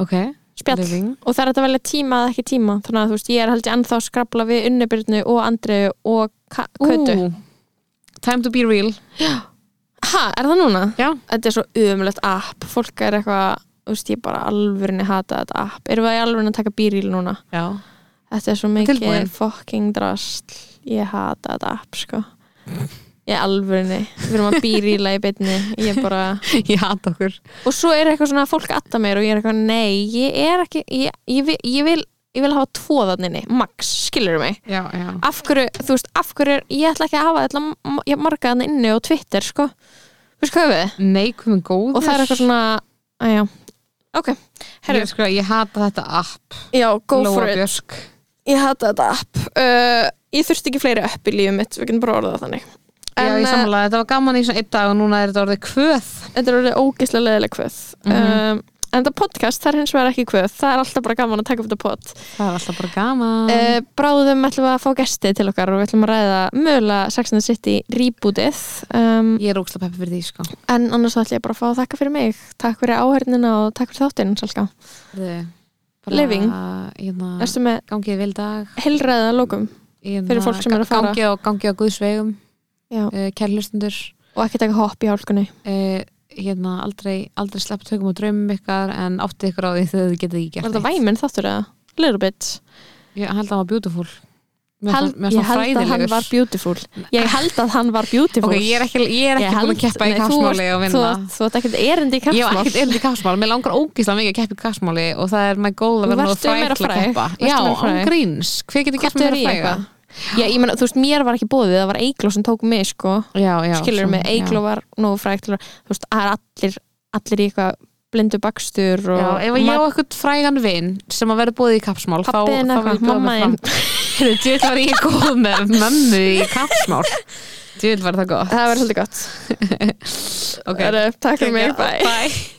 Ok, spjall. Living. Og það er þetta velja tíma eða ekki tíma. Þannig að þú veist, ég er held ég ennþá að skrapla við Unnibyrnu og Andreu og Kötu Ú, Time to be real. Ha, er það núna? Já, þetta er svo umulegt app. Fólk er eitthvað, þú veist, ég bara alvörinni hata þetta app, erum við alvörinni að taka bíríl núna? já. Þetta er svo mikið fucking drasl. Ég hata þetta app, sko ég er alvörinni, við erum að bíríla í beinni, ég er bara Ég hata okkur. Og svo er eitthvað svona fólk atta mér og ég er eitthvað, nei, ég er ekki ég, ég, vil, ég vil ég vil hafa tvo þannig, max, skilur mig? Já, já. Af hverju, þú veist, af hverju er- ég ætla ekki að hafa þetta ég marga þannig inni og Twitter, sko. Þú veist hvað við? Nei, komið góður og það er eitthvað svona, aðja ok, herru, Ég, sko, ég hata þetta app. Já, go Lóa for it. Björk. Ég hata þetta app. Uh, ég þurfti ekki fleiri upp í lífum mitt við getum bara orðað þannig Já, ég uh, sammála, þetta var gaman í svona einn dag og núna er þetta orðið kvöð. Þetta er orðið ógislega leðileg kvöð. Mhm. um, en þetta podcast, það er hins vegar ekki kvöð. Það er alltaf bara gaman að taka upp þetta pod. Það er alltaf bara gaman. Uh, bráðum ætlum við að fá gesti til okkar og við ætlum að ræða mögulega the City rebootið. Um, Ég er ógslag peppi fyrir því, sko. en annars ætlum ég bara að fá að þakka fyrir mig. Takk fyrir áhörnina og takk fyrir þáttinn Living. Hérna, erstu með gangið vil dag. heilræða lókum hérna, Fyrir fólk sem er að fara. Gangi á, gangi á guðsvegum Kærlustundur og ekki taka hopp í hálkunni. Uh, hérna, aldrei, aldrei sleppt tökum og draumum ykkar en áttið ykkur á því þegar þið getið ekki gert var þetta væminn þáttur eða? little bit. Ég held að hann var beautiful. Held, ég held að hann fræðilegur. var beautiful. Ég held að hann var beautiful. Ok, ég er ekki, ég er ekki búin að keppa í nei, þú kappsmáli ert- og þú, ert- þú ert ekkert erindi í Ég var ekkert erindi í kappsmál, mér langar ógíslega mikið að keppa í kappsmáli og það er my goal að vera til að keppa. Já, án gríns, hver getur gert mér í að fræga? Eitthvað? Já, ég meina, þú veist, mér var ekki bóðið, það var Eigló sem tók mig, sko. Já, já skilur svo- mig, Eigló var nógu frægt þú veist, það er allir allir í eitthvað blindu bakstur og Já, ef ég á eitthvað frægan vinn sem að vera búið í kappsmál þá, þá eitthvað, vil ég bjóða mamma mig fram Þú veit var ég góð með mömmu í kappsmál. Þú veit var það gott. Það verður svolítið gott. Ok. Takk fyrir mig, bye. Bye.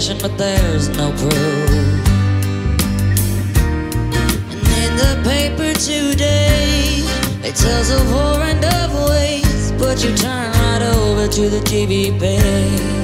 suspicion, but there's no proof. And in the paper today, it tells of waste. But you turn right over to the TV page.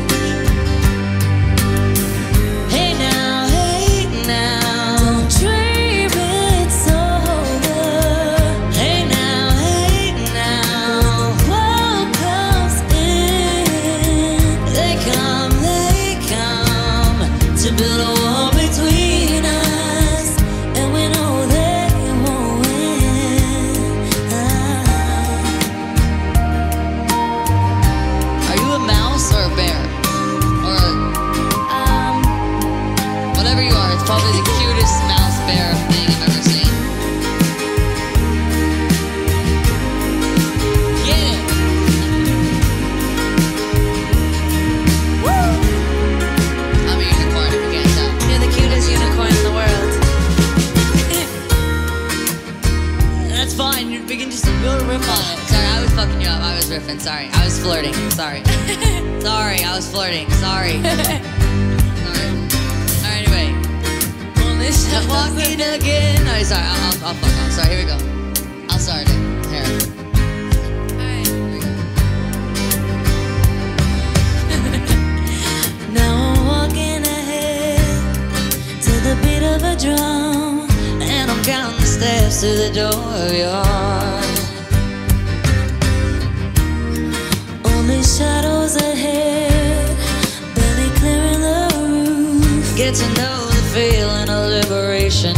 Fine, you we can just build a riff on it. Sorry, I was fucking you up. I was riffing. Sorry. I was flirting. Sorry. Sorry, I was flirting. Sorry. Sorry. Alright, anyway. Only I'm walking again. No, sorry, I'll, I'll, I'll fuck off. Sorry, here we go. I'll start it. Here. Alright. Here we go. Now I'm walking ahead to the beat of a drum. Steps to the door of your heart. Only shadows ahead, barely clearing the roof. Get to know the feeling of liberation